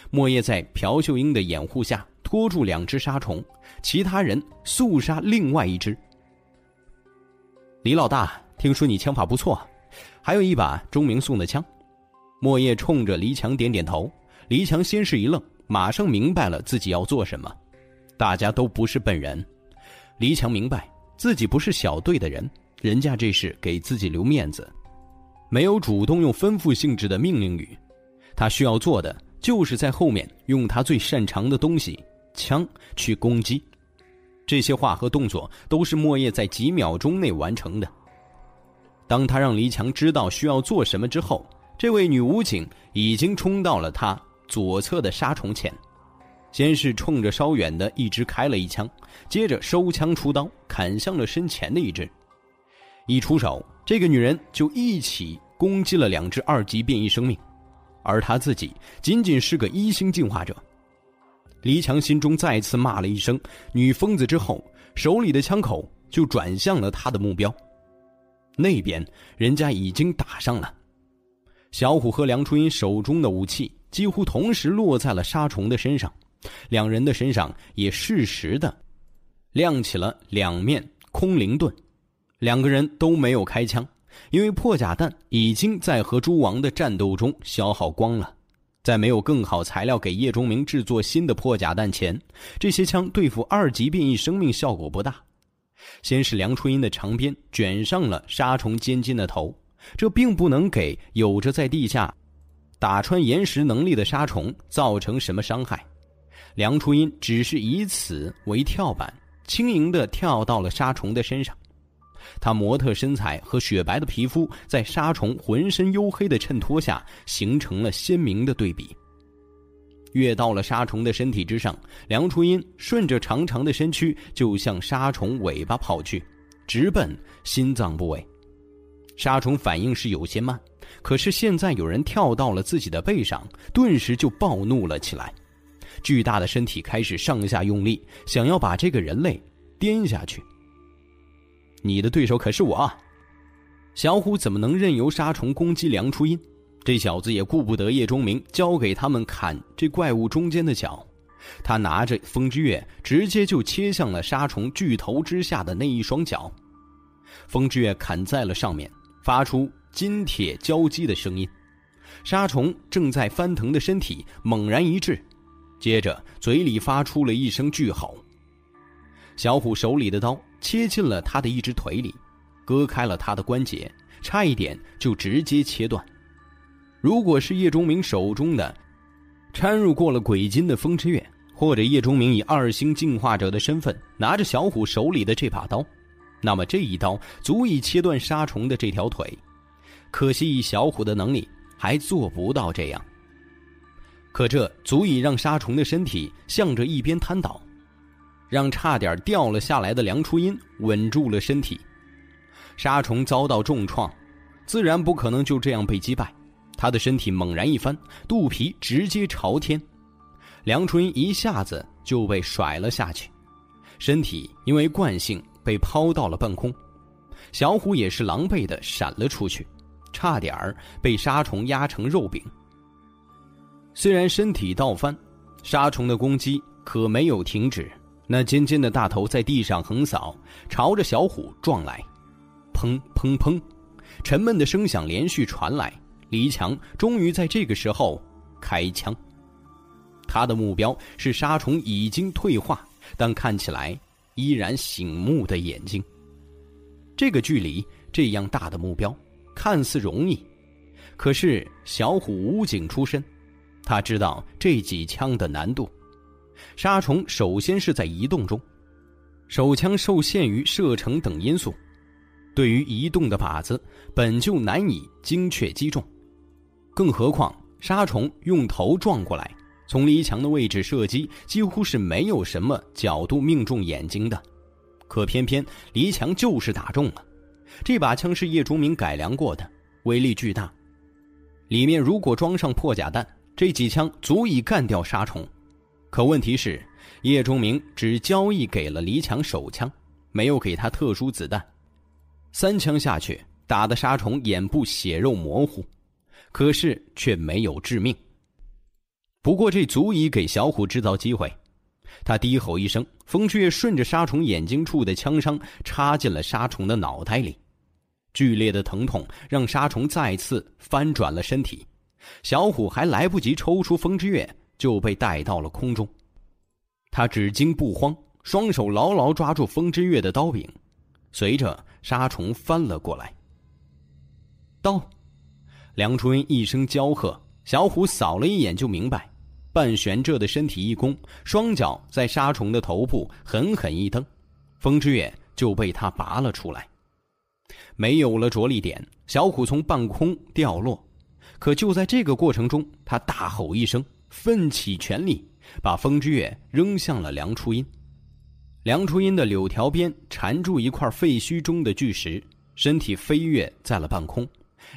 莫叶在朴秀英的掩护下拖住两只杀虫，其他人速杀另外一只。李老大，听说你枪法不错。还有一把钟明送的枪，莫叶冲着黎强点点头。黎强先是一愣，马上明白了自己要做什么。大家都不是笨人，黎强明白自己不是小队的人，人家这是给自己留面子，没有主动用吩咐性质的命令语。他需要做的就是在后面用他最擅长的东西——枪去攻击。这些话和动作都是莫叶在几秒钟内完成的。当他让黎强知道需要做什么之后，这位女武警已经冲到了他左侧的杀虫前，先是冲着稍远的一只开了一枪，接着收枪出刀砍向了身前的一只。一出手，这个女人就一起攻击了两只二级变异生命，而她自己仅仅是个一星进化者。黎强心中再次骂了一声“女疯子”之后，手里的枪口就转向了他的目标。那边人家已经打上了，小虎和梁初音手中的武器几乎同时落在了沙虫的身上，两人的身上也适时的亮起了两面空灵盾。两个人都没有开枪，因为破甲弹已经在和诸王的战斗中消耗光了。在没有更好材料给叶钟明制作新的破甲弹前，这些枪对付二级变异生命效果不大。先是梁初音的长鞭卷上了杀虫尖尖的头，这并不能给有着在地下打穿岩石能力的杀虫造成什么伤害。梁初音只是以此为跳板，轻盈地跳到了沙虫的身上。他模特身材和雪白的皮肤在沙虫浑身黝黑的衬托下，形成了鲜明的对比。跃到了沙虫的身体之上，梁初音顺着长长的身躯就向沙虫尾巴跑去，直奔心脏部位。沙虫反应是有些慢，可是现在有人跳到了自己的背上，顿时就暴怒了起来。巨大的身体开始上下用力，想要把这个人类颠下去。你的对手可是我，小虎怎么能任由杀虫攻击梁初音？这小子也顾不得叶钟明教给他们砍这怪物中间的角，他拿着风之月，直接就切向了杀虫巨头之下的那一双脚。风之月砍在了上面，发出金铁交击的声音。杀虫正在翻腾的身体猛然一滞，接着嘴里发出了一声巨吼。小虎手里的刀切进了他的一只腿里，割开了他的关节，差一点就直接切断。如果是叶钟明手中的掺入过了鬼金的风之月，或者叶钟明以二星进化者的身份拿着小虎手里的这把刀，那么这一刀足以切断杀虫的这条腿。可惜以小虎的能力还做不到这样。可这足以让沙虫的身体向着一边瘫倒，让差点掉了下来的梁初音稳住了身体。沙虫遭到重创，自然不可能就这样被击败。他的身体猛然一翻，肚皮直接朝天，梁初音一下子就被甩了下去，身体因为惯性被抛到了半空。小虎也是狼狈的闪了出去，差点被沙虫压成肉饼。虽然身体倒翻，杀虫的攻击可没有停止，那尖尖的大头在地上横扫，朝着小虎撞来，砰砰砰，沉闷的声响连续传来。黎强终于在这个时候开枪，他的目标是杀虫已经退化但看起来依然醒目的眼睛。这个距离这样大的目标看似容易，可是小虎武警出身，他知道这几枪的难度。杀虫首先是在移动中，手枪受限于射程等因素，对于移动的靶子本就难以精确击中。更何况，杀虫用头撞过来，从离墙的位置射击，几乎是没有什么角度命中眼睛的。可偏偏黎强就是打中了。这把枪是叶钟明改良过的，威力巨大。里面如果装上破甲弹，这几枪足以干掉沙虫。可问题是，叶钟明只交易给了黎强手枪，没有给他特殊子弹。三枪下去，打的沙虫眼部血肉模糊。可是却没有致命。不过这足以给小虎制造机会。他低吼一声，风之月顺着沙虫眼睛处的枪伤插进了沙虫的脑袋里。剧烈的疼痛让沙虫再次翻转了身体。小虎还来不及抽出风之月，就被带到了空中。他只惊不慌，双手牢牢抓住风之月的刀柄。随着沙虫翻了过来，刀。梁春一声娇喝，小虎扫了一眼就明白，半悬着的身体一弓，双脚在沙虫的头部狠狠一蹬，风之月就被他拔了出来。没有了着力点，小虎从半空掉落。可就在这个过程中，他大吼一声，奋起全力，把风之月扔向了梁初音。梁初音的柳条边缠住一块废墟中的巨石，身体飞跃在了半空，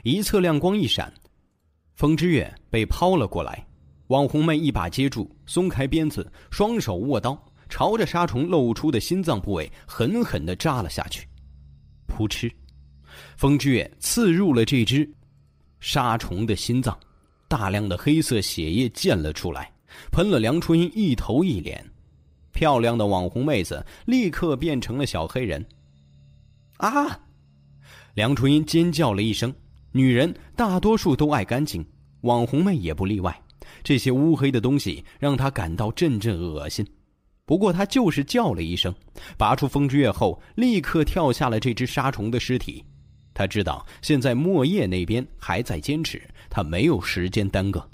一侧亮光一闪，风之月被抛了过来。网红妹一把接住，松开鞭子，双手握刀，朝着杀虫露出的心脏部位狠狠地扎了下去。扑哧，风之月刺入了这只杀虫的心脏，大量的黑色血液溅了出来，喷了梁初音一头一脸。漂亮的网红妹子立刻变成了小黑人。啊！梁初音尖叫了一声。女人大多数都爱干净，网红妹也不例外。这些乌黑的东西让她感到阵阵恶心，不过他就是叫了一声，拔出风之月后，立刻跳下了这只杀虫的尸体。他知道现在莫叶那边还在坚持，他没有时间耽搁。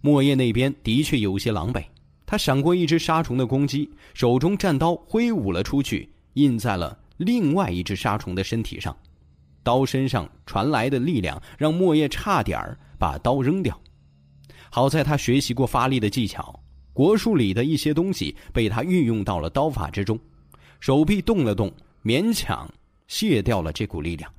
莫叶那边的确有些狼狈，他闪过一只杀虫的攻击，手中战刀挥舞了出去，印在了另外一只杀虫的身体上。刀身上传来的力量让莫叶差点儿把刀扔掉。好在他学习过发力的技巧，国术里的一些东西被他运用到了刀法之中，手臂动了动，勉强卸掉了这股力量。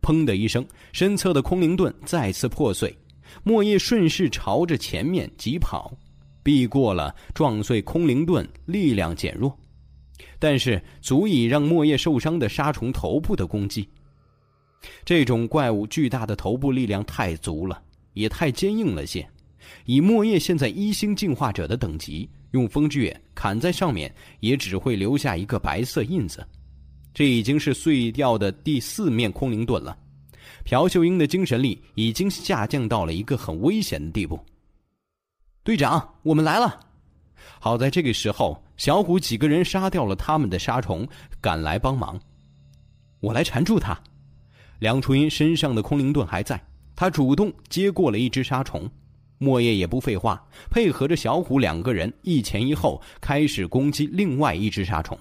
砰的一声，身侧的空灵盾再次破碎，莫叶顺势朝着前面疾跑，避过了撞碎空灵盾力量减弱，但是足以让莫叶受伤的杀虫头部的攻击。这种怪物巨大的头部力量太足了，也太坚硬了些。以莫叶现在一星进化者的等级，用风之月砍在上面，也只会留下一个白色印子。这已经是碎掉的第四面空灵盾了。朴秀英的精神力已经下降到了一个很危险的地步。队长，我们来了！好在这个时候，小虎几个人杀掉了他们的杀虫，赶来帮忙。我来缠住他。梁初音身上的空灵盾还在，他主动接过了一只杀虫。莫叶也不废话，配合着小虎两个人一前一后开始攻击另外一只杀虫。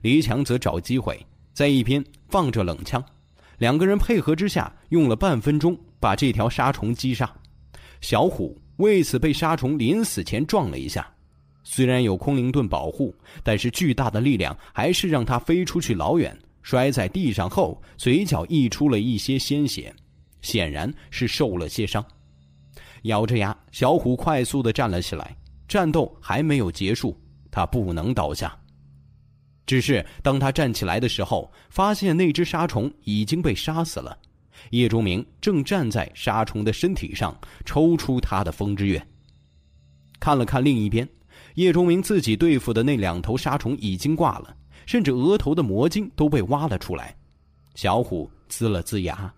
黎强则找机会在一边放着冷枪，两个人配合之下，用了半分钟把这条杀虫击杀。小虎为此被杀虫临死前撞了一下，虽然有空灵盾保护，但是巨大的力量还是让他飞出去老远，摔在地上后，嘴角溢出了一些鲜血，显然是受了些伤。咬着牙，小虎快速的站了起来。战斗还没有结束，他不能倒下。只是当他站起来的时候，发现那只沙虫已经被杀死了。叶钟明正站在沙虫的身体上，抽出他的风之月。看了看另一边，叶钟明自己对付的那两头沙虫已经挂了，甚至额头的魔晶都被挖了出来。小虎呲了呲牙，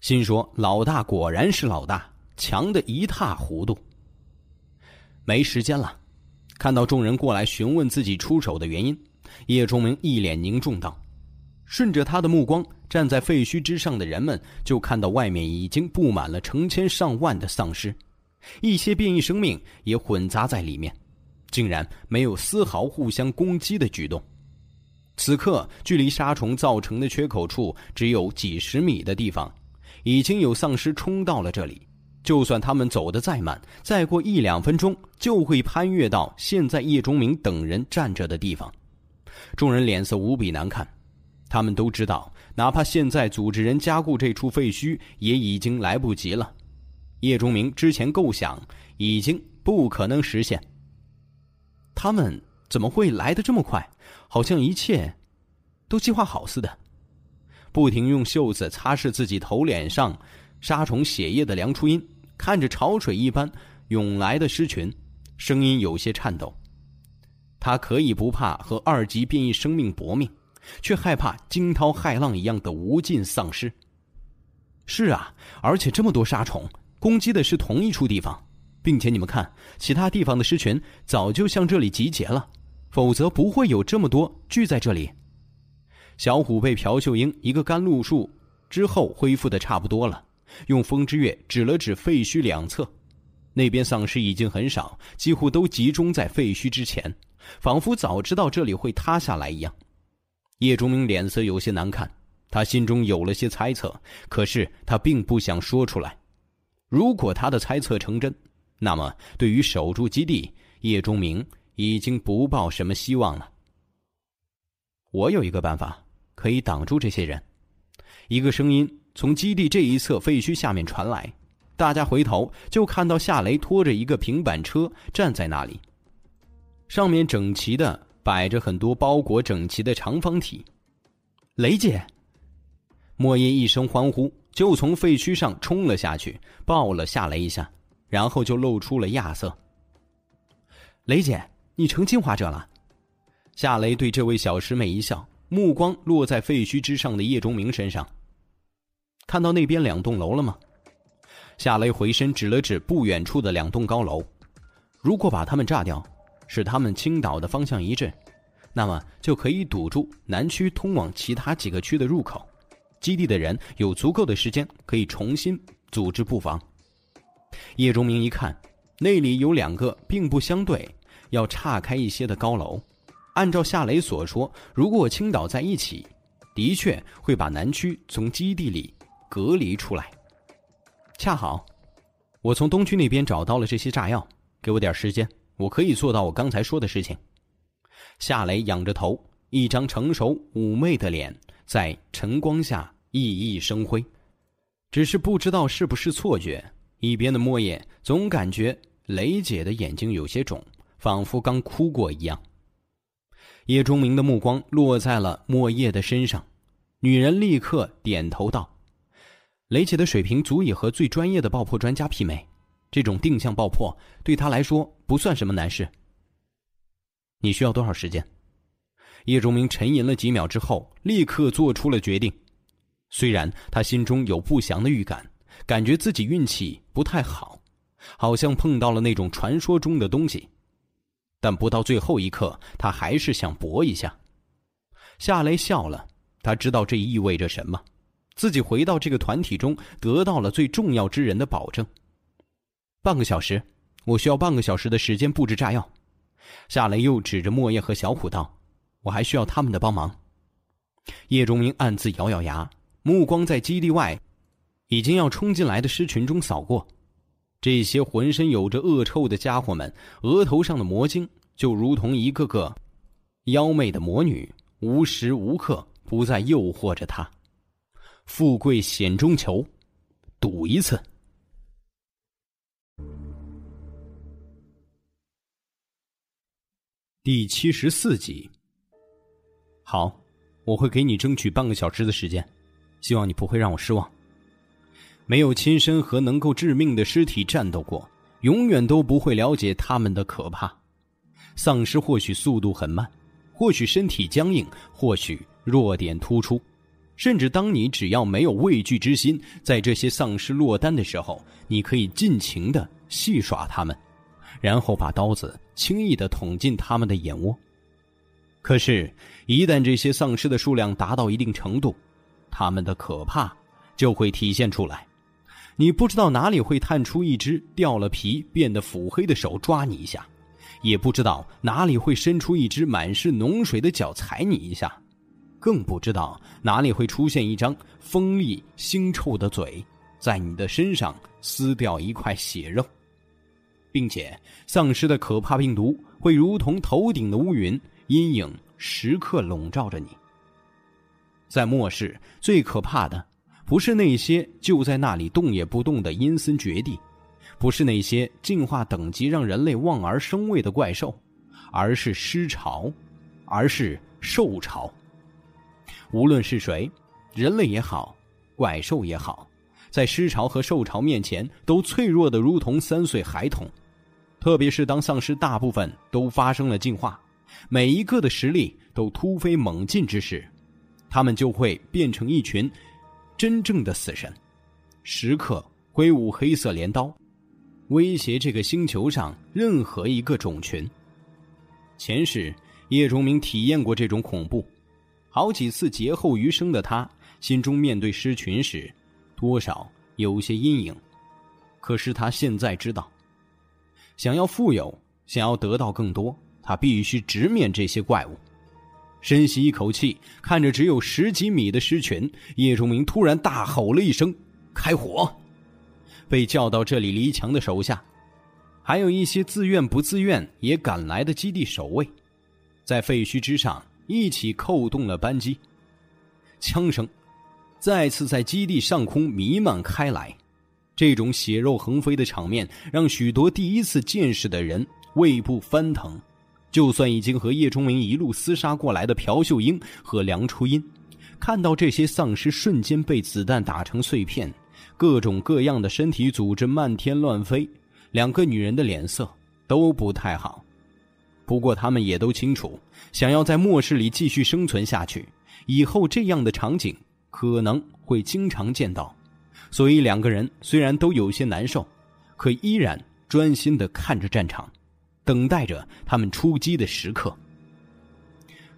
心说：“老大果然是老大。”强的一塌糊涂。没时间了，看到众人过来询问自己出手的原因，叶钟明一脸凝重道：“顺着他的目光，站在废墟之上的人们就看到外面已经布满了成千上万的丧尸，一些变异生命也混杂在里面，竟然没有丝毫互相攻击的举动。此刻，距离杀虫造成的缺口处只有几十米的地方，已经有丧尸冲到了这里。”就算他们走得再慢，再过一两分钟就会攀越到现在叶钟明等人站着的地方。众人脸色无比难看，他们都知道，哪怕现在组织人加固这处废墟，也已经来不及了。叶钟明之前构想已经不可能实现。他们怎么会来的这么快？好像一切都计划好似的。不停用袖子擦拭自己头脸上杀虫血液的梁初音。看着潮水一般涌来的尸群，声音有些颤抖。他可以不怕和二级变异生命搏命，却害怕惊涛骇浪一样的无尽丧尸。是啊，而且这么多杀虫攻击的是同一处地方，并且你们看，其他地方的尸群早就向这里集结了，否则不会有这么多聚在这里。小虎被朴秀英一个甘露术之后恢复的差不多了。用风之月指了指废墟两侧，那边丧尸已经很少，几乎都集中在废墟之前，仿佛早知道这里会塌下来一样。叶钟明脸色有些难看，他心中有了些猜测，可是他并不想说出来。如果他的猜测成真，那么对于守住基地，叶钟明已经不抱什么希望了。我有一个办法，可以挡住这些人。一个声音从基地这一侧废墟下面传来，大家回头就看到夏雷拖着一个平板车站在那里，上面整齐的摆着很多包裹整齐的长方体。雷姐，莫叶一声欢呼，就从废墟上冲了下去，抱了夏雷一下，然后就露出了亚瑟。雷姐，你成进化者了。夏雷对这位小师妹一笑，目光落在废墟之上的叶钟明身上。看到那边两栋楼了吗？夏雷回身指了指不远处的两栋高楼。如果把他们炸掉，使他们倾倒的方向一致，那么就可以堵住南区通往其他几个区的入口。基地的人有足够的时间可以重新组织布防。叶钟明一看，那里有两个并不相对、要岔开一些的高楼。按照夏雷所说，如果倾倒在一起，的确会把南区从基地里隔离出来。恰好，我从东区那边找到了这些炸药，给我点时间，我可以做到我刚才说的事情。夏雷仰着头，一张成熟妩媚的脸在晨光下熠熠生辉。只是不知道是不是错觉，一边的莫叶总感觉雷姐的眼睛有些肿，仿佛刚哭过一样。叶钟明的目光落在了莫叶的身上，女人立刻点头道：“雷姐的水平足以和最专业的爆破专家媲美，这种定向爆破对他来说不算什么难事。你需要多少时间？”叶钟明沉吟了几秒之后，立刻做出了决定。虽然他心中有不祥的预感，感觉自己运气不太好，好像碰到了那种传说中的东西。但不到最后一刻，他还是想搏一下。夏雷笑了，他知道这意味着什么：自己回到这个团体中，得到了最重要之人的保证。半个小时，我需要半个小时的时间布置炸药。夏雷又指着莫叶和小虎道：“我还需要他们的帮忙。”叶钟明暗自咬咬牙，目光在基地外已经要冲进来的狮群中扫过。这些浑身有着恶臭的家伙们，额头上的魔晶就如同一个个妖媚的魔女，无时无刻不在诱惑着他。富贵险中求，赌一次。第七十四集。好，我会给你争取半个小时的时间，希望你不会让我失望。没有亲身和能够致命的尸体战斗过，永远都不会了解他们的可怕。丧尸或许速度很慢，或许身体僵硬，或许弱点突出，甚至当你只要没有畏惧之心，在这些丧尸落单的时候，你可以尽情的戏耍他们，然后把刀子轻易的捅进他们的眼窝。可是，一旦这些丧尸的数量达到一定程度，他们的可怕就会体现出来。你不知道哪里会探出一只掉了皮、变得腹黑的手抓你一下，也不知道哪里会伸出一只满是脓水的脚踩你一下，更不知道哪里会出现一张锋利腥臭的嘴，在你的身上撕掉一块血肉，并且丧尸的可怕病毒会如同头顶的乌云，阴影时刻笼罩着你。在末世，最可怕的。不是那些就在那里动也不动的阴森绝地，不是那些进化等级让人类望而生畏的怪兽，而是尸潮，而是兽潮。无论是谁，人类也好，怪兽也好，在尸潮和兽潮面前都脆弱的如同三岁孩童。特别是当丧尸大部分都发生了进化，每一个的实力都突飞猛进之时，他们就会变成一群。真正的死神，时刻挥舞黑色镰刀，威胁这个星球上任何一个种群。前世叶钟明体验过这种恐怖，好几次劫后余生的他，心中面对狮群时，多少有些阴影。可是他现在知道，想要富有，想要得到更多，他必须直面这些怪物。深吸一口气，看着只有十几米的狮群，叶钟明突然大吼了一声：“开火！”被叫到这里离墙的手下，还有一些自愿不自愿也赶来的基地守卫，在废墟之上一起扣动了扳机，枪声再次在基地上空弥漫开来。这种血肉横飞的场面，让许多第一次见识的人胃部翻腾。就算已经和叶钟明一路厮杀过来的朴秀英和梁初音，看到这些丧尸瞬间被子弹打成碎片，各种各样的身体组织漫天乱飞，两个女人的脸色都不太好。不过他们也都清楚，想要在末世里继续生存下去，以后这样的场景可能会经常见到。所以两个人虽然都有些难受，可依然专心的看着战场，等待着他们出击的时刻。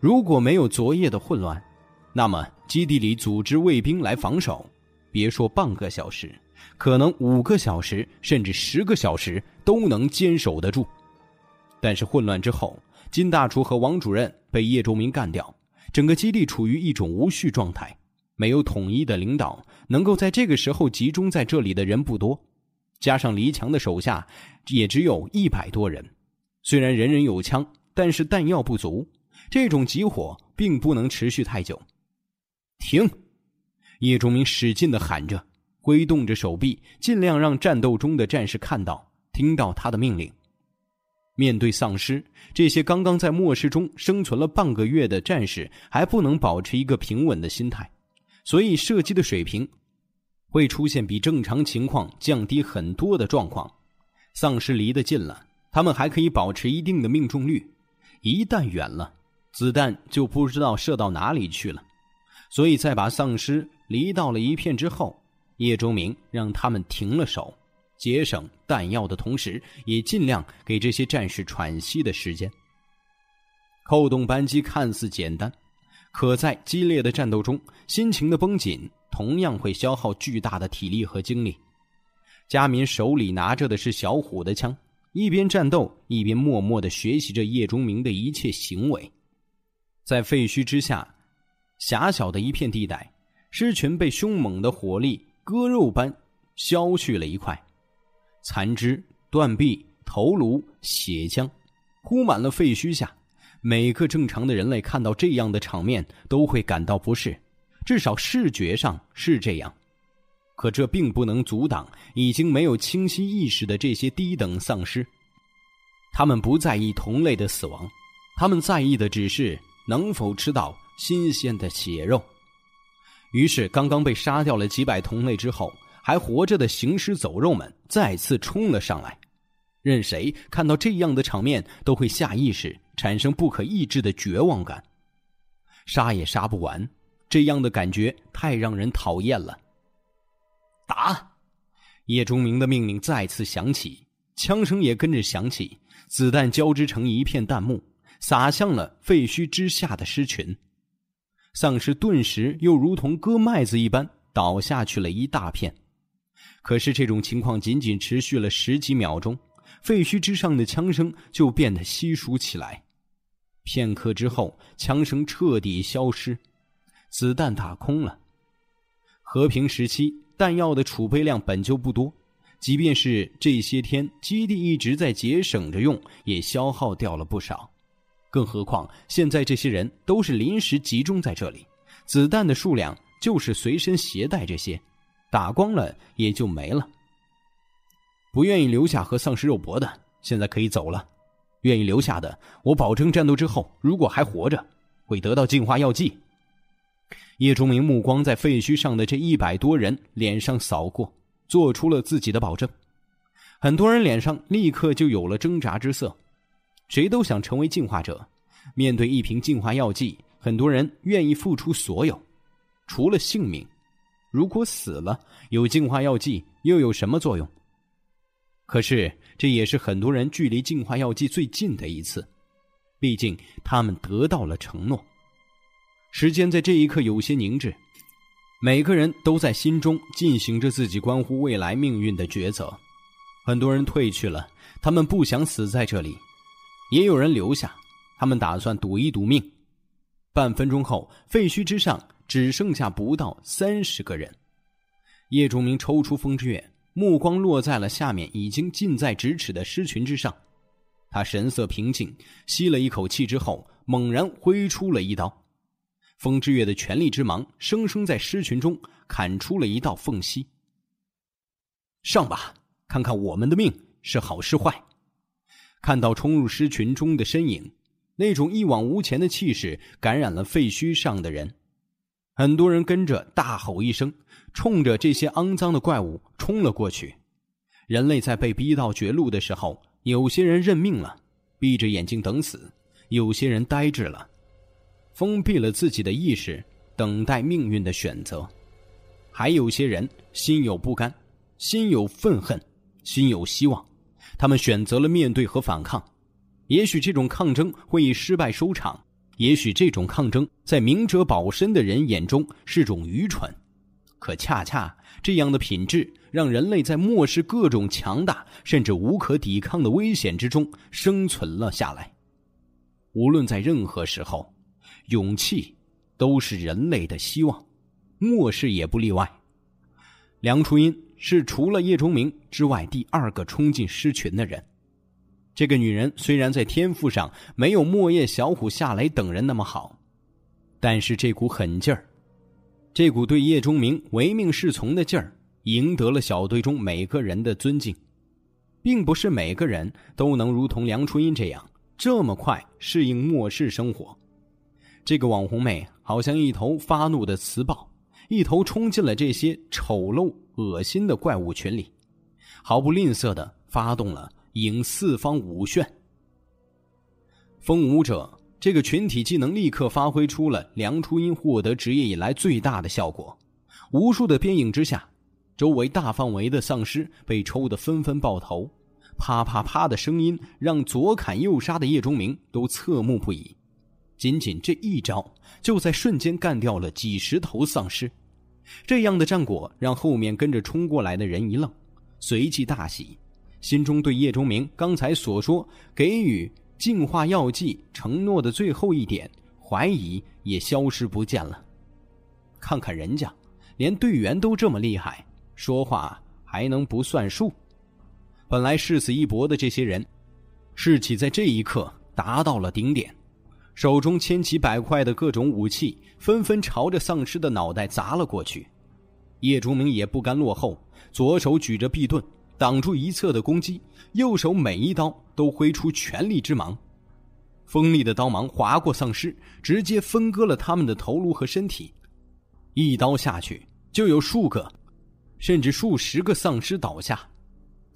如果没有昨夜的混乱，那么基地里组织卫兵来防守，别说半个小时，可能五个小时甚至十个小时都能坚守得住。但是混乱之后，金大厨和王主任被叶仲明干掉，整个基地处于一种无序状态。没有统一的领导，能够在这个时候集中在这里的人不多，加上黎强的手下也只有一百多人。虽然人人有枪，但是弹药不足，这种急火并不能持续太久。停！叶忠明使劲的喊着，挥动着手臂，尽量让战斗中的战士看到、听到他的命令。面对丧尸，这些刚刚在末世中生存了半个月的战士还不能保持一个平稳的心态。所以射击的水平会出现比正常情况降低很多的状况。丧尸离得近了，他们还可以保持一定的命中率；一旦远了，子弹就不知道射到哪里去了。所以在把丧尸离到了一片之后，叶周明让他们停了手，节省弹药的同时，也尽量给这些战士喘息的时间。扣动扳机看似简单。可在激烈的战斗中，心情的绷紧同样会消耗巨大的体力和精力。佳民手里拿着的是小虎的枪，一边战斗一边默默的学习着叶钟明的一切行为。在废墟之下，狭小的一片地带，狮群被凶猛的火力割肉般削去了一块，残肢、断臂、头颅、血浆，铺满了废墟下。每个正常的人类看到这样的场面都会感到不适，至少视觉上是这样。可这并不能阻挡已经没有清晰意识的这些低等丧尸。他们不在意同类的死亡，他们在意的只是能否吃到新鲜的血肉。于是，刚刚被杀掉了几百同类之后，还活着的行尸走肉们再次冲了上来。任谁看到这样的场面，都会下意识。产生不可抑制的绝望感，杀也杀不完，这样的感觉太让人讨厌了。打！叶钟明的命令再次响起，枪声也跟着响起，子弹交织成一片弹幕，洒向了废墟之下的尸群。丧尸顿时又如同割麦子一般倒下去了一大片。可是这种情况仅仅持续了十几秒钟，废墟之上的枪声就变得稀疏起来。片刻之后，枪声彻底消失，子弹打空了。和平时期，弹药的储备量本就不多，即便是这些天基地一直在节省着用，也消耗掉了不少。更何况现在这些人都是临时集中在这里，子弹的数量就是随身携带这些，打光了也就没了。不愿意留下和丧尸肉搏的，现在可以走了。愿意留下的，我保证战斗之后，如果还活着，会得到净化药剂。叶钟明目光在废墟上的这一百多人脸上扫过，做出了自己的保证。很多人脸上立刻就有了挣扎之色，谁都想成为进化者。面对一瓶净化药剂，很多人愿意付出所有，除了性命。如果死了，有净化药剂又有什么作用？可是，这也是很多人距离进化药剂最近的一次，毕竟他们得到了承诺。时间在这一刻有些凝滞，每个人都在心中进行着自己关乎未来命运的抉择。很多人退去了，他们不想死在这里；也有人留下，他们打算赌一赌命。半分钟后，废墟之上只剩下不到三十个人。叶钟明抽出风之月，目光落在了下面已经近在咫尺的尸群之上。他神色平静，吸了一口气之后，猛然挥出了一刀。风之月的全力之芒，生生在尸群中砍出了一道缝隙。上吧，看看我们的命是好是坏。看到冲入尸群中的身影。那种一往无前的气势感染了废墟上的人，很多人跟着大吼一声，冲着这些肮脏的怪物冲了过去。人类在被逼到绝路的时候，有些人认命了，闭着眼睛等死；有些人呆滞了，封闭了自己的意识，等待命运的选择；还有些人心有不甘，心有愤恨，心有希望，他们选择了面对和反抗。也许这种抗争会以失败收场，也许这种抗争在明哲保身的人眼中是种愚蠢，可恰恰这样的品质让人类在漠视各种强大甚至无可抵抗的危险之中生存了下来。无论在任何时候，勇气都是人类的希望，末世也不例外。梁初音是除了叶钟明之外第二个冲进狮群的人。这个女人虽然在天赋上没有莫叶、小虎、夏雷等人那么好，但是这股狠劲儿，这股对叶钟明唯命是从的劲儿，赢得了小队中每个人的尊敬。并不是每个人都能如同梁初音这样这么快适应末世生活。这个网红妹好像一头发怒的雌豹，一头冲进了这些丑陋、恶心的怪物群里，毫不吝啬的发动了。引四方五炫，风舞者这个群体技能立刻发挥出了梁初音获得职业以来最大的效果。无数的鞭影之下，周围大范围的丧尸被抽得纷纷爆头，啪啪啪的声音让左砍右杀的叶钟明都侧目不已。仅仅这一招，就在瞬间干掉了几十头丧尸。这样的战果让后面跟着冲过来的人一愣，随即大喜。心中对叶钟明刚才所说给予净化药剂承诺的最后一点怀疑也消失不见了。看看人家，连队员都这么厉害，说话还能不算数？本来誓死一搏的这些人，士气在这一刻达到了顶点，手中千奇百怪的各种武器纷纷朝着丧尸的脑袋砸了过去。叶钟明也不甘落后，左手举着臂盾。挡住一侧的攻击，右手每一刀都挥出全力之芒，锋利的刀芒划过丧尸，直接分割了他们的头颅和身体。一刀下去，就有数个，甚至数十个丧尸倒下。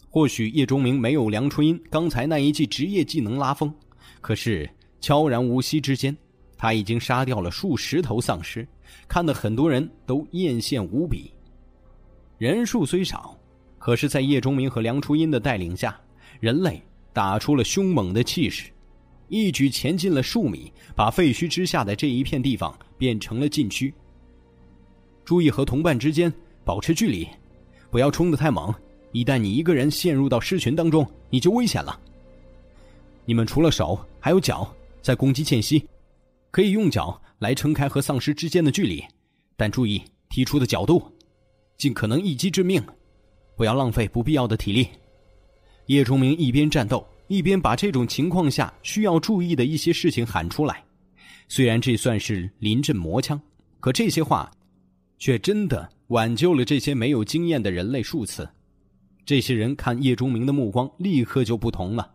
或许叶钟明没有梁初音刚才那一记职业技能拉风，可是悄然无息之间，他已经杀掉了数十头丧尸，看得很多人都艳羡无比。人数虽少。可是，在叶钟明和梁初音的带领下，人类打出了凶猛的气势，一举前进了数米，把废墟之下的这一片地方变成了禁区。注意和同伴之间保持距离，不要冲得太猛。一旦你一个人陷入到尸群当中，你就危险了。你们除了手，还有脚，在攻击间隙，可以用脚来撑开和丧尸之间的距离，但注意踢出的角度，尽可能一击致命。不要浪费不必要的体力。叶崇明一边战斗，一边把这种情况下需要注意的一些事情喊出来。虽然这算是临阵磨枪，可这些话，却真的挽救了这些没有经验的人类数次。这些人看叶钟明的目光立刻就不同了。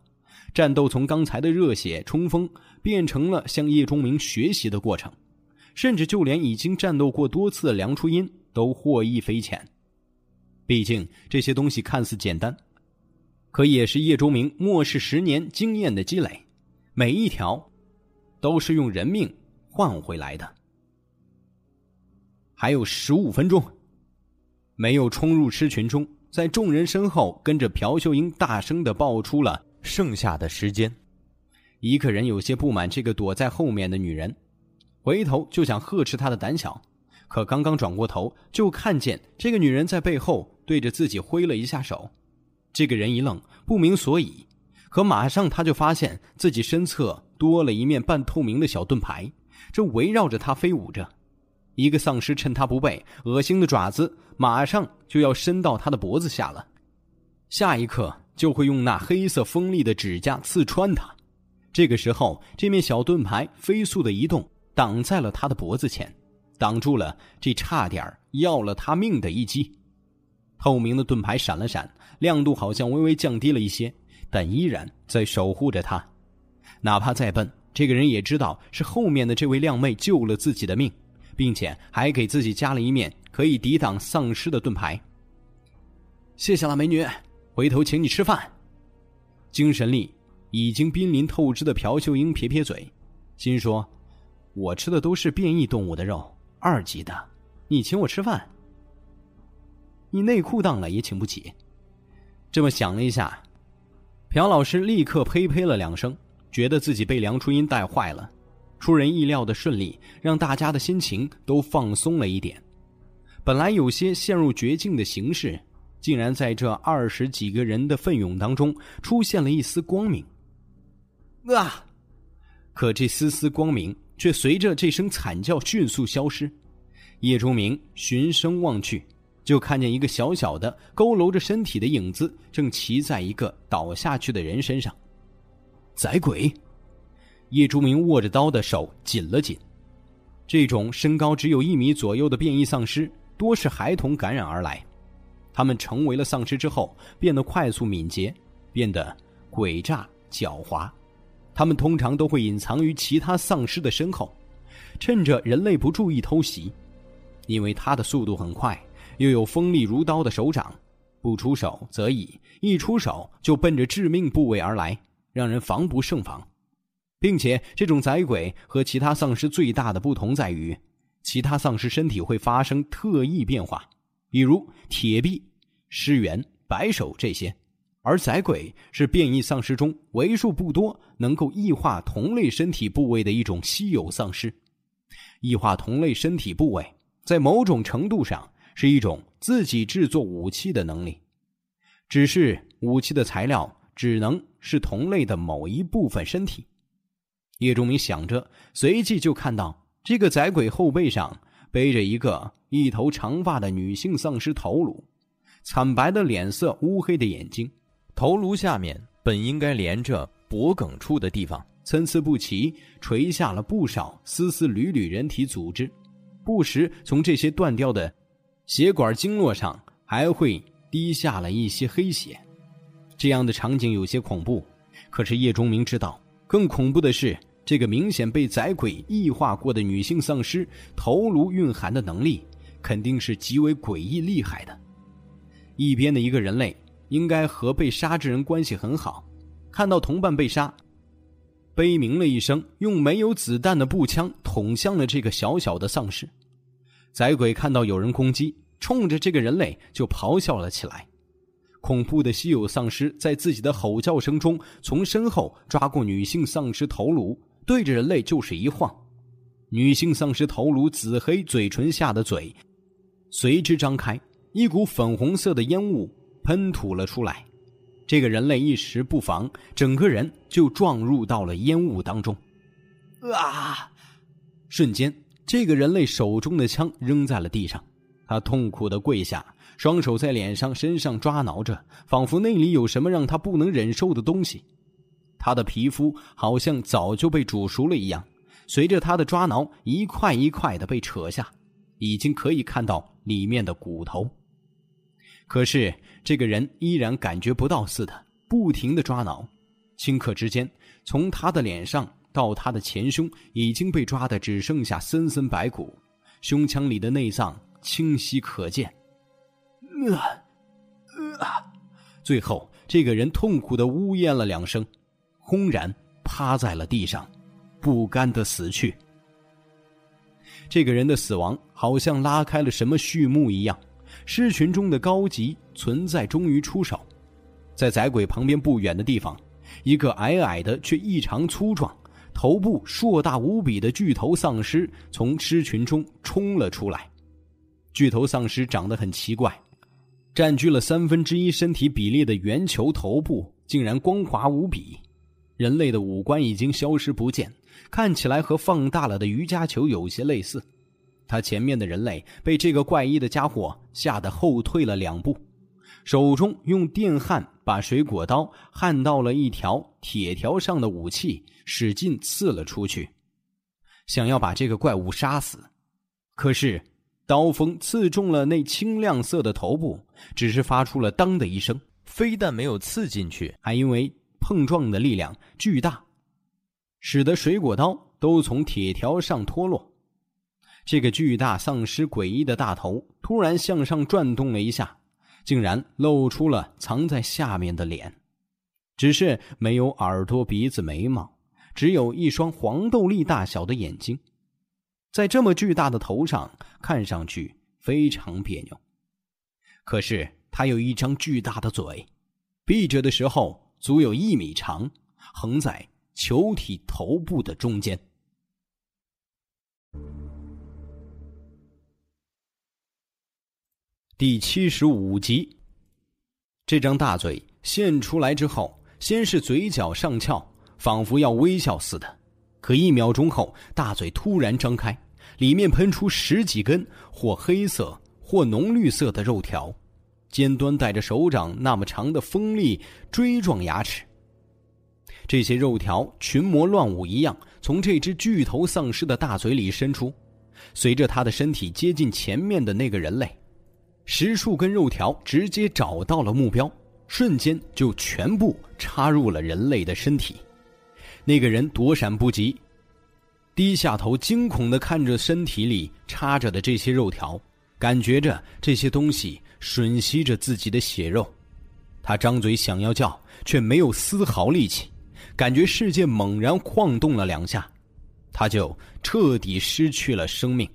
战斗从刚才的热血冲锋，变成了向叶钟明学习的过程。甚至就连已经战斗过多次的梁初音都获益匪浅。毕竟这些东西看似简单，可也是叶钟明末世十年经验的积累，每一条都是用人命换回来的。还有十五分钟，没有冲入狮群中，在众人身后跟着朴秀英大声的报出了剩下的时间。一个人有些不满这个躲在后面的女人，回头就想呵斥她的胆小。可刚刚转过头，就看见这个女人在背后对着自己挥了一下手。这个人一愣，不明所以。可马上他就发现自己身侧多了一面半透明的小盾牌，正围绕着他飞舞着。一个丧尸趁他不备，恶心的爪子马上就要伸到他的脖子下了，下一刻就会用那黑色锋利的指甲刺穿他。这个时候，这面小盾牌飞速的移动，挡在了他的脖子前，挡住了这差点要了他命的一击。透明的盾牌闪了闪，亮度好像微微降低了一些，但依然在守护着他。哪怕再笨，这个人也知道是后面的这位靓妹救了自己的命。并且还给自己加了一面可以抵挡丧尸的盾牌。谢谢了，美女，回头请你吃饭。精神力已经濒临透支的朴秀英撇撇嘴，心说：“我吃的都是变异动物的肉，二级的，你请我吃饭，你内裤当了也请不起。”这么想了一下，朴老师立刻呸呸了两声，觉得自己被梁初音带坏了。出人意料的顺利，让大家的心情都放松了一点。本来有些陷入绝境的形势，竟然在这二十几个人的奋勇当中出现了一丝光明。啊！可这丝丝光明却随着这声惨叫迅速消失。叶钟明循声望去，就看见一个小小的、佝偻着身体的影子正骑在一个倒下去的人身上。宰鬼！叶竹明握着刀的手紧了紧。这种身高只有一米左右的变异丧尸，多是孩童感染而来。他们成为了丧尸之后，变得快速敏捷，变得诡诈狡猾。他们通常都会隐藏于其他丧尸的身后，趁着人类不注意偷袭。因为他的速度很快，又有锋利如刀的手掌，不出手则已，一出手就奔着致命部位而来，让人防不胜防。并且，这种宰鬼和其他丧尸最大的不同在于，其他丧尸身体会发生特异变化，比如铁臂、尸猿、白手这些，而宰鬼是变异丧尸中为数不多能够异化同类身体部位的一种稀有丧尸。异化同类身体部位，在某种程度上是一种自己制作武器的能力，只是武器的材料只能是同类的某一部分身体。叶钟明想着，随即就看到这个载鬼后背上背着一个一头长发的女性丧尸头颅，惨白的脸色，乌黑的眼睛，头颅下面本应该连着脖梗处的地方，参差不齐垂下了不少丝丝缕缕人体组织，不时从这些断掉的血管经络上还会滴下了一些黑血。这样的场景有些恐怖，可是叶钟明知道，更恐怖的是。这个明显被宰鬼异化过的女性丧尸头颅蕴含的能力，肯定是极为诡异厉害的。一边的一个人类应该和被杀之人关系很好，看到同伴被杀，悲鸣了一声，用没有子弹的步枪捅向了这个小小的丧尸。宰鬼看到有人攻击，冲着这个人类就咆哮了起来。恐怖的稀有丧尸在自己的吼叫声中，从身后抓过女性丧尸头颅。对着人类就是一晃，女性丧尸头颅紫黑嘴唇下的嘴随之张开，一股粉红色的烟雾喷吐了出来。这个人类一时不防，整个人就撞入到了烟雾当中。啊！瞬间，这个人类手中的枪扔在了地上，他痛苦的跪下，双手在脸上、身上抓挠着，仿佛那里有什么让他不能忍受的东西。他的皮肤好像早就被煮熟了一样，随着他的抓挠，一块一块的被扯下，已经可以看到里面的骨头。可是这个人依然感觉不到似的，不停的抓挠，顷刻之间，从他的脸上到他的前胸已经被抓的只剩下森森白骨，胸腔里的内脏清晰可见。啊，啊，最后这个人痛苦的呜咽了两声。轰然趴在了地上，不甘的死去。这个人的死亡好像拉开了什么序幕一样，狮群中的高级存在终于出手。在宰鬼旁边不远的地方，一个矮矮的却异常粗壮、头部硕大无比的巨头丧尸从狮群中冲了出来。巨头丧尸长得很奇怪，占据了三分之一身体比例的圆球头部竟然光滑无比。人类的五官已经消失不见，看起来和放大了的瑜伽球有些类似。他前面的人类被这个怪异的家伙吓得后退了两步，手中用电焊把水果刀焊到了一条铁条上的武器，使劲刺了出去，想要把这个怪物杀死。可是刀锋刺中了那青亮色的头部，只是发出了“当”的一声，非但没有刺进去，还因为碰撞的力量巨大，使得水果刀都从铁条上脱落。这个巨大丧尸诡异的大头突然向上转动了一下，竟然露出了藏在下面的脸，只是没有耳朵、鼻子、眉毛，只有一双黄豆粒大小的眼睛，在这么巨大的头上看上去非常别扭。可是它有一张巨大的嘴，闭着的时候足有一米长，横在球体头部的中间。第七十五集，这张大嘴现出来之后，先是嘴角上翘，仿佛要微笑似的。可一秒钟后，大嘴突然张开，里面喷出十几根或黑色或浓绿色的肉条，尖端带着手掌那么长的锋利锥状牙齿。这些肉条群魔乱舞一样，从这只巨头丧尸的大嘴里伸出，随着他的身体接近前面的那个人类。十数根肉条直接找到了目标，瞬间就全部插入了人类的身体。那个人躲闪不及，低下头，惊恐的看着身体里插着的这些肉条，感觉着这些东西吮吸着自己的血肉。他张嘴想要叫，却没有丝毫力气，感觉世界猛然晃动了两下，他就彻底失去了生命。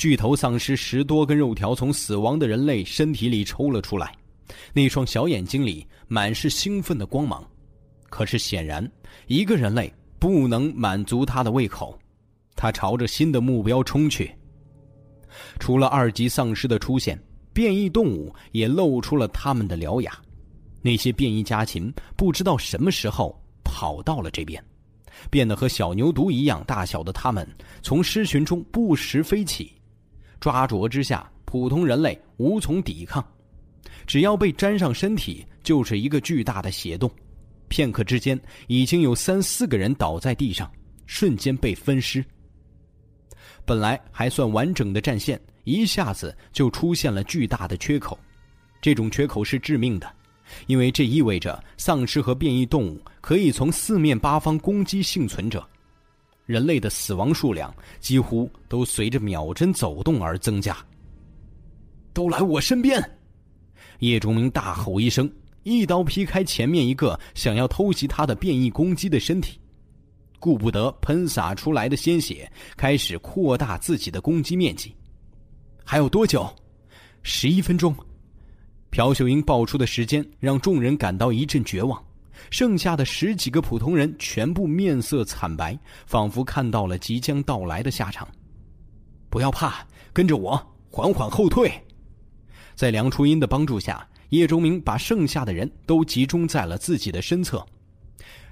巨头丧尸十多根肉条从死亡的人类身体里抽了出来，那双小眼睛里满是兴奋的光芒。可是显然，一个人类不能满足他的胃口，他朝着新的目标冲去。除了二级丧尸的出现，变异动物也露出了他们的獠牙。那些变异家禽不知道什么时候跑到了这边，变得和小牛犊一样大小的他们从狮群中不时飞起。抓着之下，普通人类无从抵抗，只要被粘上身体，就是一个巨大的血洞。片刻之间，已经有三四个人倒在地上，瞬间被分尸。本来还算完整的战线，一下子就出现了巨大的缺口。这种缺口是致命的，因为这意味着丧尸和变异动物可以从四面八方攻击幸存者。人类的死亡数量几乎都随着秒针走动而增加。都来我身边！叶钟明大吼一声，一刀劈开前面一个想要偷袭他的变异攻击的身体，顾不得喷洒出来的鲜血，开始扩大自己的攻击面积。还有多久？十一分钟。朴秀英爆出的时间让众人感到一阵绝望。剩下的十几个普通人全部面色惨白，仿佛看到了即将到来的下场。不要怕，跟着我，缓缓后退。在梁初音的帮助下，叶钟明把剩下的人都集中在了自己的身侧。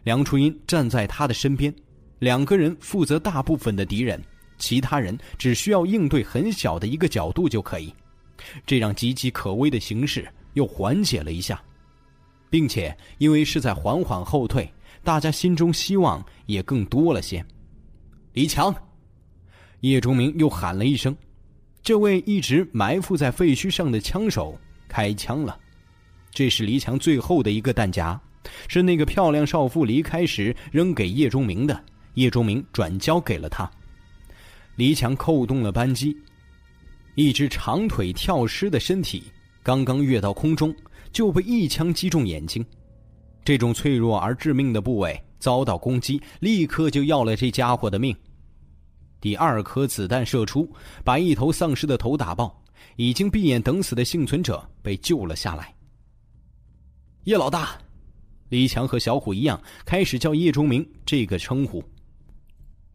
梁初音站在他的身边，两个人负责大部分的敌人，其他人只需要应对很小的一个角度就可以。这让岌岌可危的形势又缓解了一下。并且，因为是在缓缓后退，大家心中希望也更多了些。李强，叶钟明又喊了一声：“这位一直埋伏在废墟上的枪手开枪了。”这是黎强最后的一个弹夹，是那个漂亮少妇离开时扔给叶钟明的。叶钟明转交给了他。黎强扣动了扳机，一只长腿跳尸的身体刚刚跃到空中。就被一枪击中眼睛，这种脆弱而致命的部位遭到攻击，立刻就要了这家伙的命。第二颗子弹射出，把一头丧尸的头打爆，已经闭眼等死的幸存者被救了下来。叶老大，李强和小虎一样，开始叫叶忠明这个称呼。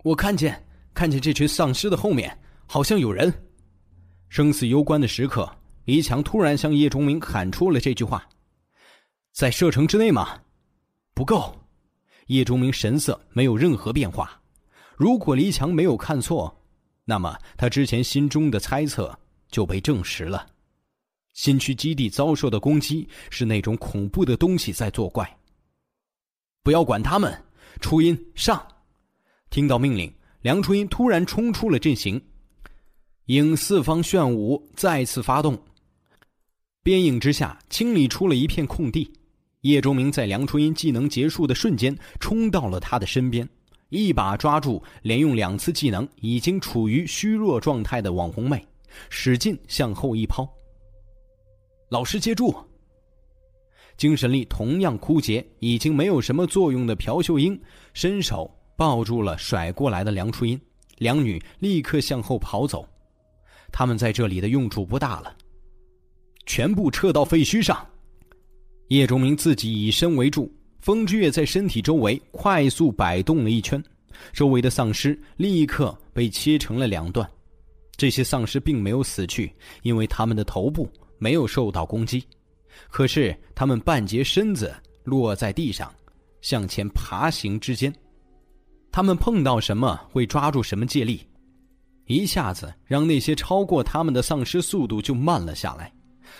我看见，看见这群丧尸的后面好像有人，生死攸关的时刻。李强突然向叶钟明喊出了这句话：“在射程之内吗？”不够。叶钟明神色没有任何变化。如果黎强没有看错，那么他之前心中的猜测就被证实了。新区基地遭受的攻击是那种恐怖的东西在作怪。不要管他们，初音上！听到命令，梁初音突然冲出了阵型，影四方炫舞再次发动，边影之下清理出了一片空地。叶钟明在梁初音技能结束的瞬间冲到了他的身边，一把抓住连用两次技能已经处于虚弱状态的网红妹，使劲向后一抛。老师接住！精神力同样枯竭、已经没有什么作用的朴秀英伸手抱住了甩过来的梁初音，两女立刻向后跑走。他们在这里的用处不大了，全部撤到废墟上。叶钟明自己以身为柱，风之月在身体周围快速摆动了一圈，周围的丧尸立刻被切成了两段。这些丧尸并没有死去，因为他们的头部。没有受到攻击，可是他们半截身子落在地上，向前爬行之间，他们碰到什么会抓住什么借力，一下子让那些超过他们的丧尸速度就慢了下来，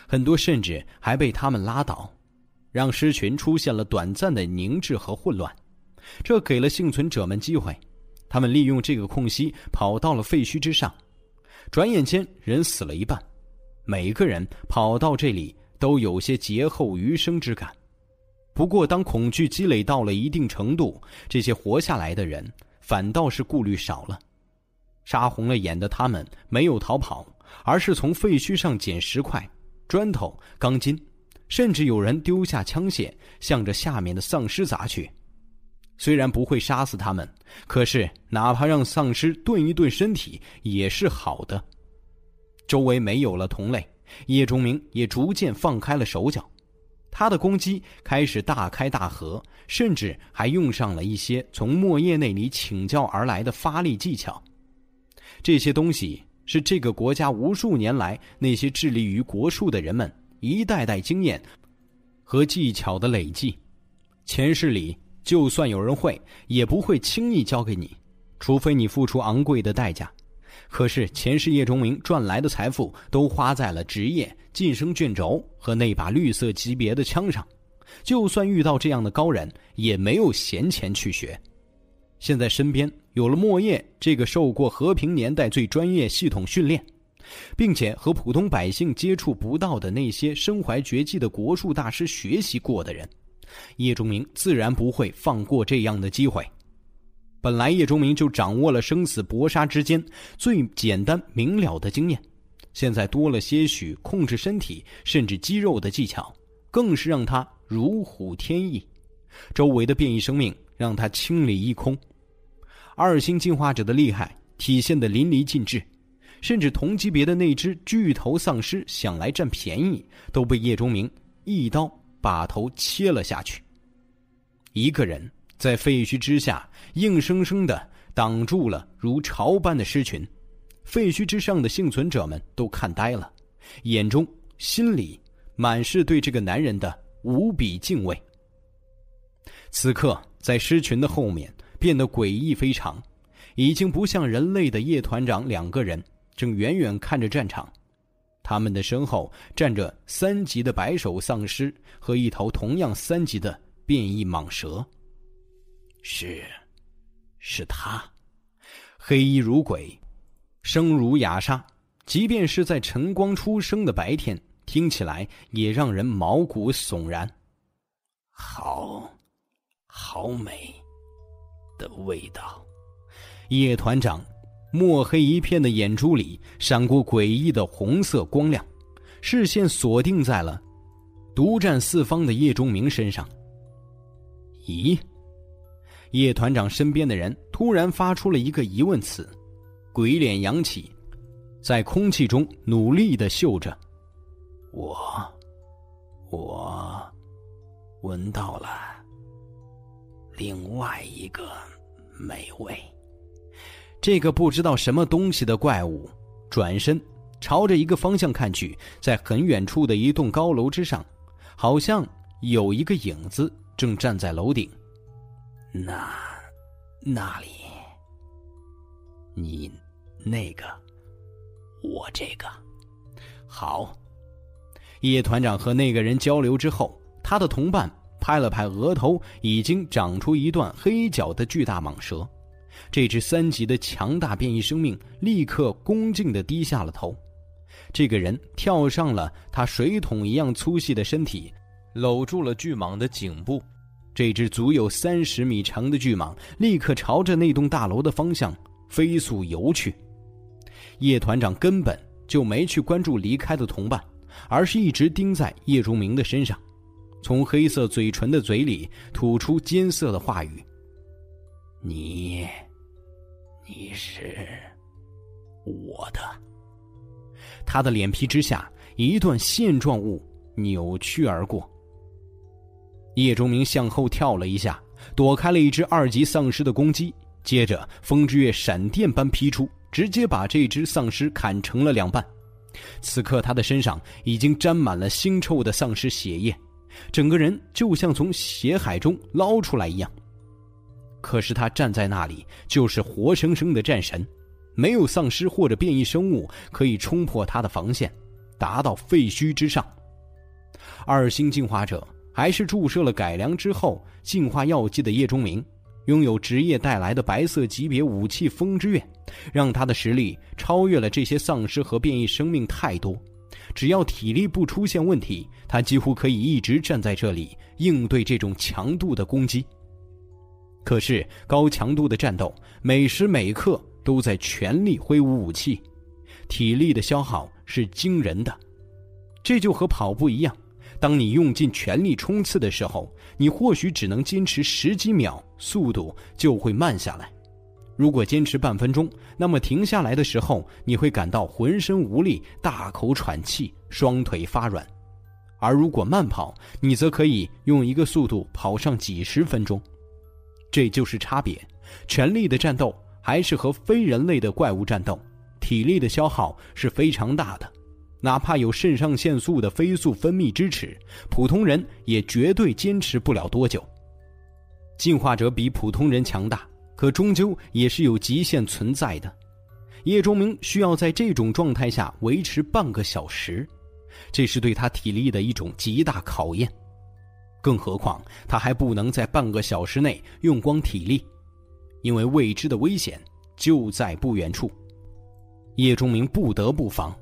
很多甚至还被他们拉倒，让狮群出现了短暂的凝滞和混乱。这给了幸存者们机会，他们利用这个空隙跑到了废墟之上，转眼间人死了一半。每个人跑到这里都有些劫后余生之感，不过当恐惧积累到了一定程度，这些活下来的人反倒是顾虑少了。杀红了眼的他们没有逃跑，而是从废墟上捡石块、砖头、钢筋，甚至有人丢下枪械，向着下面的丧尸砸去。虽然不会杀死他们，可是哪怕让丧尸顿一顿身体也是好的。周围没有了同类，叶钟明也逐渐放开了手脚，他的攻击开始大开大合，甚至还用上了一些从莫叶那里请教而来的发力技巧。这些东西是这个国家无数年来那些致力于国术的人们一代代经验和技巧的累计。前世里就算有人会，也不会轻易交给你，除非你付出昂贵的代价。可是前世叶钟明赚来的财富都花在了职业晋升卷轴和那把绿色级别的枪上，就算遇到这样的高人，也没有闲钱去学。现在身边有了莫叶这个受过和平年代最专业系统训练，并且和普通百姓接触不到的那些身怀绝技的国术大师学习过的人，叶钟明自然不会放过这样的机会。本来叶钟明就掌握了生死搏杀之间最简单明了的经验，现在多了些许控制身体甚至肌肉的技巧，更是让他如虎添翼。周围的变异生命让他清理一空，二星进化者的厉害体现的淋漓尽致，甚至同级别的那只巨头丧尸想来占便宜，都被叶钟明一刀把头切了下去。一个人。在废墟之下，硬生生的挡住了如潮般的尸群。废墟之上的幸存者们都看呆了，眼中、心里满是对这个男人的无比敬畏。此刻，在尸群的后面变得诡异非常，已经不像人类的叶团长两个人正远远看着战场，他们的身后站着三级的白手丧尸和一头同样三级的变异蟒蛇。是，是他，黑衣如鬼，声如哑沙。即便是在晨光初升的白天，听起来也让人毛骨悚然。好，好美，的味道。叶团长，墨黑一片的眼珠里闪过诡异的红色光亮，视线锁定在了独占四方的叶钟明身上。咦？叶团长身边的人突然发出了一个疑问词，鬼脸扬起，在空气中努力的嗅着。我，我，闻到了另外一个美味。这个不知道什么东西的怪物转身朝着一个方向看去，在很远处的一栋高楼之上，好像有一个影子正站在楼顶。那那里，你那个，我这个，好。叶团长和那个人交流之后，他的同伴拍了拍额头已经长出一段黑角的巨大蟒蛇。这只三级的强大变异生命立刻恭敬地低下了头。这个人跳上了他水桶一样粗细的身体，搂住了巨蟒的颈部。这只足有三十米长的巨蟒立刻朝着那栋大楼的方向飞速游去。叶团长根本就没去关注离开的同伴。而是一直盯在叶如明的身上，从黑色嘴唇的嘴里吐出艰涩的话语：“你，你是我的。”他的脸皮之下，一段线状物扭曲而过。叶钟明向后跳了一下，躲开了一只二级丧尸的攻击，接着风之月闪电般劈出，直接把这只丧尸砍成了两半。此刻，他的身上已经沾满了腥臭的丧尸血液，整个人就像从血海中捞出来一样。可是他站在那里，就是活生生的战神，没有丧尸或者变异生物可以冲破他的防线，达到废墟之上。二星进化者还是注射了改良之后进化药剂的叶钟明。拥有职业带来的白色级别武器风之月，让他的实力超越了这些丧尸和变异生命太多。只要体力不出现问题，他几乎可以一直站在这里应对这种强度的攻击。可是高强度的战斗，每时每刻都在全力挥舞武器，体力的消耗是惊人的。这就和跑步一样。当你用尽全力冲刺的时候，你或许只能坚持十几秒，速度就会慢下来。如果坚持半分钟，那么停下来的时候，你会感到浑身无力，大口喘气，双腿发软。而如果慢跑，你则可以用一个速度跑上几十分钟。这就是差别。全力的战斗还是和非人类的怪物战斗，体力的消耗是非常大的。哪怕有肾上腺素的飞速分泌支持，普通人也绝对坚持不了多久。进化者比普通人强大，可终究也是有极限存在的。叶钟明需要在这种状态下维持半个小时，这是对他体力的一种极大考验。更何况他还不能在半个小时内用光体力，因为未知的危险就在不远处。叶钟明不得不防。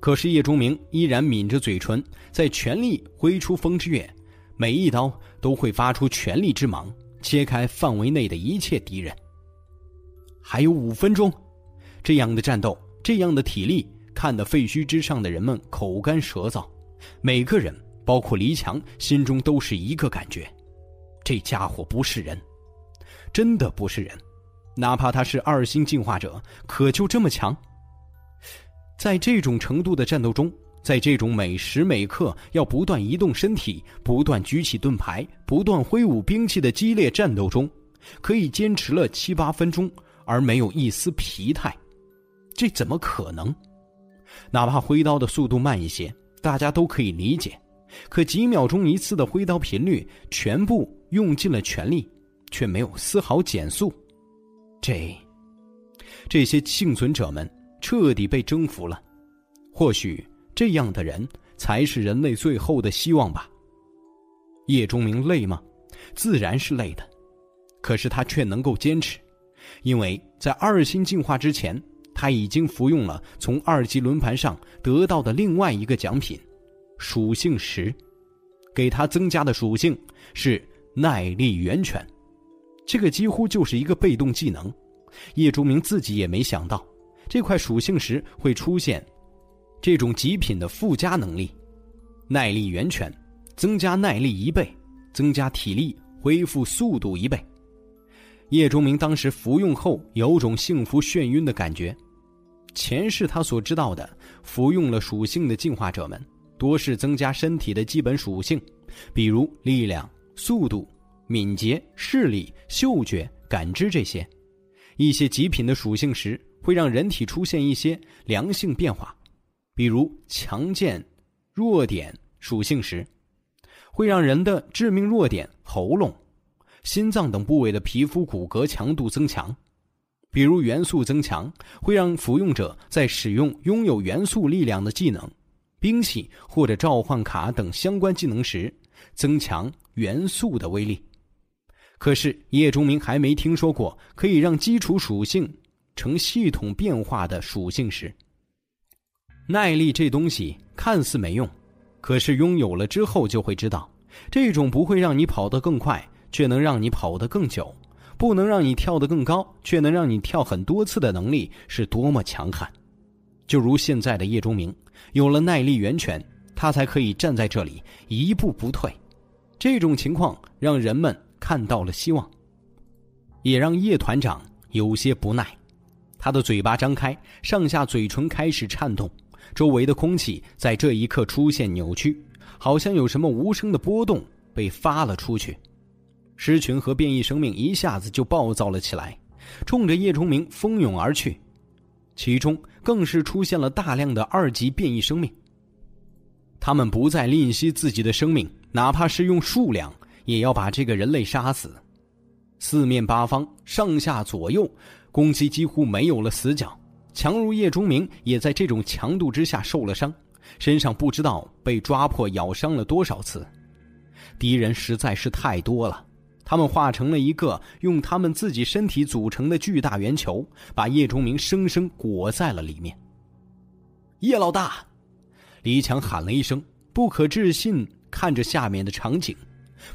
可是叶钟明依然抿着嘴唇，在全力挥出风之月，每一刀都会发出全力之芒，切开范围内的一切敌人。还有五分钟，这样的战斗，这样的体力，看得废墟之上的人们口干舌燥，每个人，包括黎强，心中都是一个感觉：这家伙不是人，真的不是人，哪怕他是二星进化者，可就这么强？在这种程度的战斗中，在这种每时每刻要不断移动身体、不断举起盾牌、不断挥舞兵器的激烈战斗中，可以坚持了七八分钟而没有一丝疲态，这怎么可能？哪怕挥刀的速度慢一些，大家都可以理解。可几秒钟一次的挥刀频率，全部用尽了全力，却没有丝毫减速，这，这些幸存者们。彻底被征服了，或许这样的人才是人类最后的希望吧。叶钟明累吗？自然是累的，可是他却能够坚持，因为在二星进化之前，他已经服用了从二级轮盘上得到的另外一个奖品——属性石，给他增加的属性是耐力源泉，这个几乎就是一个被动技能。叶钟明自己也没想到。这块属性石会出现这种极品的附加能力，耐力源泉，增加耐力一倍，增加体力恢复速度一倍。叶钟明当时服用后有种幸福眩晕的感觉。前世他所知道的服用了属性的进化者们，多是增加身体的基本属性，比如力量、速度、敏捷、视力、嗅觉、感知这些。一些极品的属性石。会让人体出现一些良性变化，比如强健、弱点属性时，会让人的致命弱点喉咙心脏等部位的皮肤骨骼强度增强。比如元素增强会让服用者在使用拥有元素力量的技能、兵器或者召唤卡等相关技能时，增强元素的威力。可是叶钟明还没听说过可以让基础属性成系统变化的属性时。耐力这东西看似没用，可是拥有了之后就会知道，这种不会让你跑得更快，却能让你跑得更久。不能让你跳得更高，却能让你跳很多次的能力是多么强悍！就如现在的叶钟明，有了耐力源泉，他才可以站在这里一步不退。这种情况让人们看到了希望，也让叶团长有些不耐。他的嘴巴张开，上下嘴唇开始颤动，周围的空气在这一刻出现扭曲，好像有什么无声的波动被发了出去。狮群和变异生命一下子就暴躁了起来，冲着叶崇明蜂拥而去，其中更是出现了大量的二级变异生命。他们不再吝惜自己的生命，哪怕是用数量，也要把这个人类杀死。四面八方、上下左右，攻击几乎没有了死角。强如叶钟明也在这种强度之下受了伤，身上不知道被抓破、咬伤了多少次。敌人实在是太多了。他们化成了一个用他们自己身体组成的巨大圆球，把叶钟明生生裹在了里面。叶老大，李强喊了一声，不可置信看着下面的场景，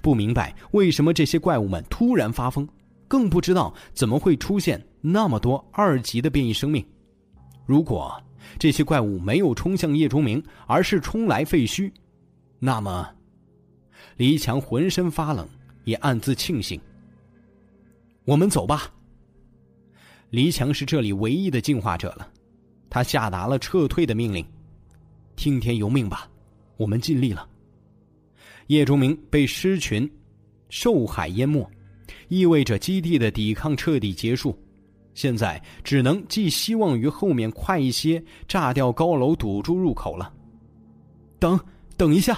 不明白为什么这些怪物们突然发疯，更不知道怎么会出现那么多二级的变异生命。如果这些怪物没有冲向叶钟明，而是冲来废墟，那么，李强浑身发冷。也暗自庆幸。我们走吧。黎强是这里唯一的进化者了，他下达了撤退的命令。听天由命吧，我们尽力了。叶钟明被狮群、兽海淹没，意味着基地的抵抗彻底结束。现在只能寄希望于后面快一些炸掉高楼堵住入口了。等等一下，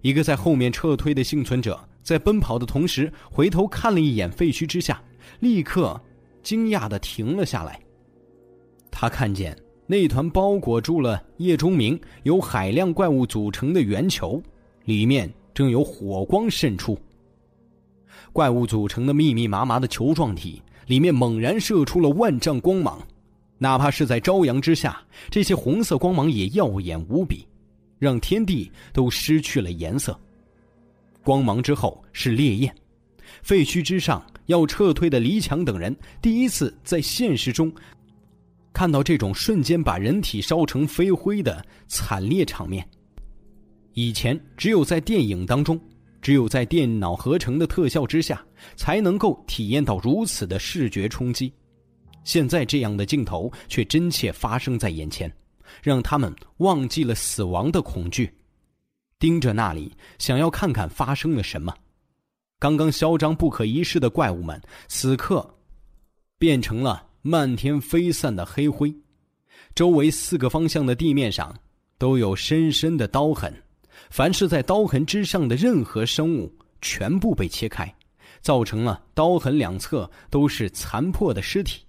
一个在后面撤退的幸存者。在奔跑的同时，回头看了一眼废墟之下，立刻惊讶的停了下来。他看见那团包裹住了叶钟明、由海量怪物组成的圆球，里面正有火光渗出。怪物组成的密密麻麻的球状体里面猛然射出了万丈光芒，哪怕是在朝阳之下，这些红色光芒也耀眼无比，让天地都失去了颜色。光芒之后是烈焰，废墟之上要撤退的黎强等人第一次在现实中看到这种瞬间把人体烧成飞灰的惨烈场面。以前只有在电影当中，只有在电脑合成的特效之下，才能够体验到如此的视觉冲击。现在这样的镜头却真切发生在眼前，让他们忘记了死亡的恐惧。盯着那里，想要看看发生了什么。刚刚嚣张不可一世的怪物们，此刻变成了漫天飞散的黑灰。周围四个方向的地面上都有深深的刀痕，凡是在刀痕之上的任何生物，全部被切开，造成了刀痕两侧都是残破的尸体。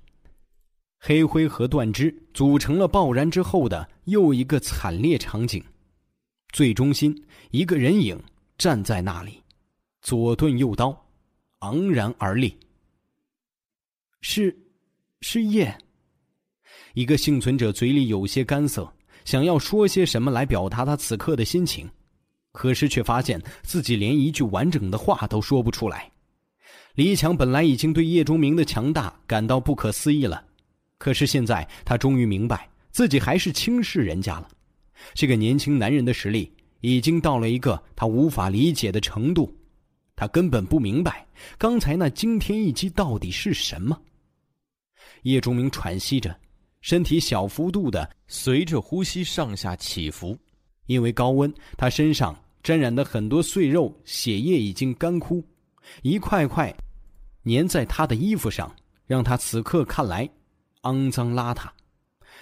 黑灰和断肢组成了爆燃之后的又一个惨烈场景。最中心，一个人影站在那里，左盾右刀，昂然而立。是，是叶。一个幸存者嘴里有些干涩，想要说些什么来表达他此刻的心情，可是却发现自己连一句完整的话都说不出来。李强本来已经对叶钟明的强大感到不可思议了，可是现在他终于明白，自己还是轻视人家了。这个年轻男人的实力已经到了一个他无法理解的程度，他根本不明白刚才那惊天一击到底是什么。叶钟明喘息着，身体小幅度的随着呼吸上下起伏，因为高温，他身上沾染的很多碎肉、血液已经干枯，一块块粘在他的衣服上，让他此刻看来肮脏邋遢。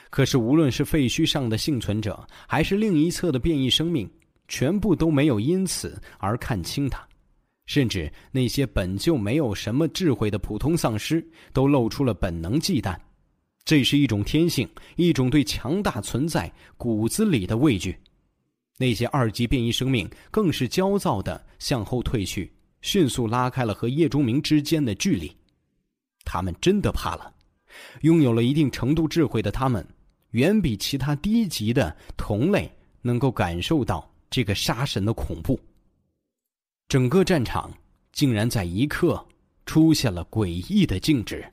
可是，无论是废墟上的幸存者，还是另一侧的变异生命，全部都没有因此而看清他，甚至那些本就没有什么智慧的普通丧尸都露出了本能忌惮。这是一种天性，一种对强大存在骨子里的畏惧。那些二级变异生命更是焦躁的向后退去，迅速拉开了和叶钟明之间的距离。他们真的怕了。拥有了一定程度智慧的他们，远比其他低级的同类能够感受到这个杀神的恐怖。整个战场竟然在一刻出现了诡异的静止。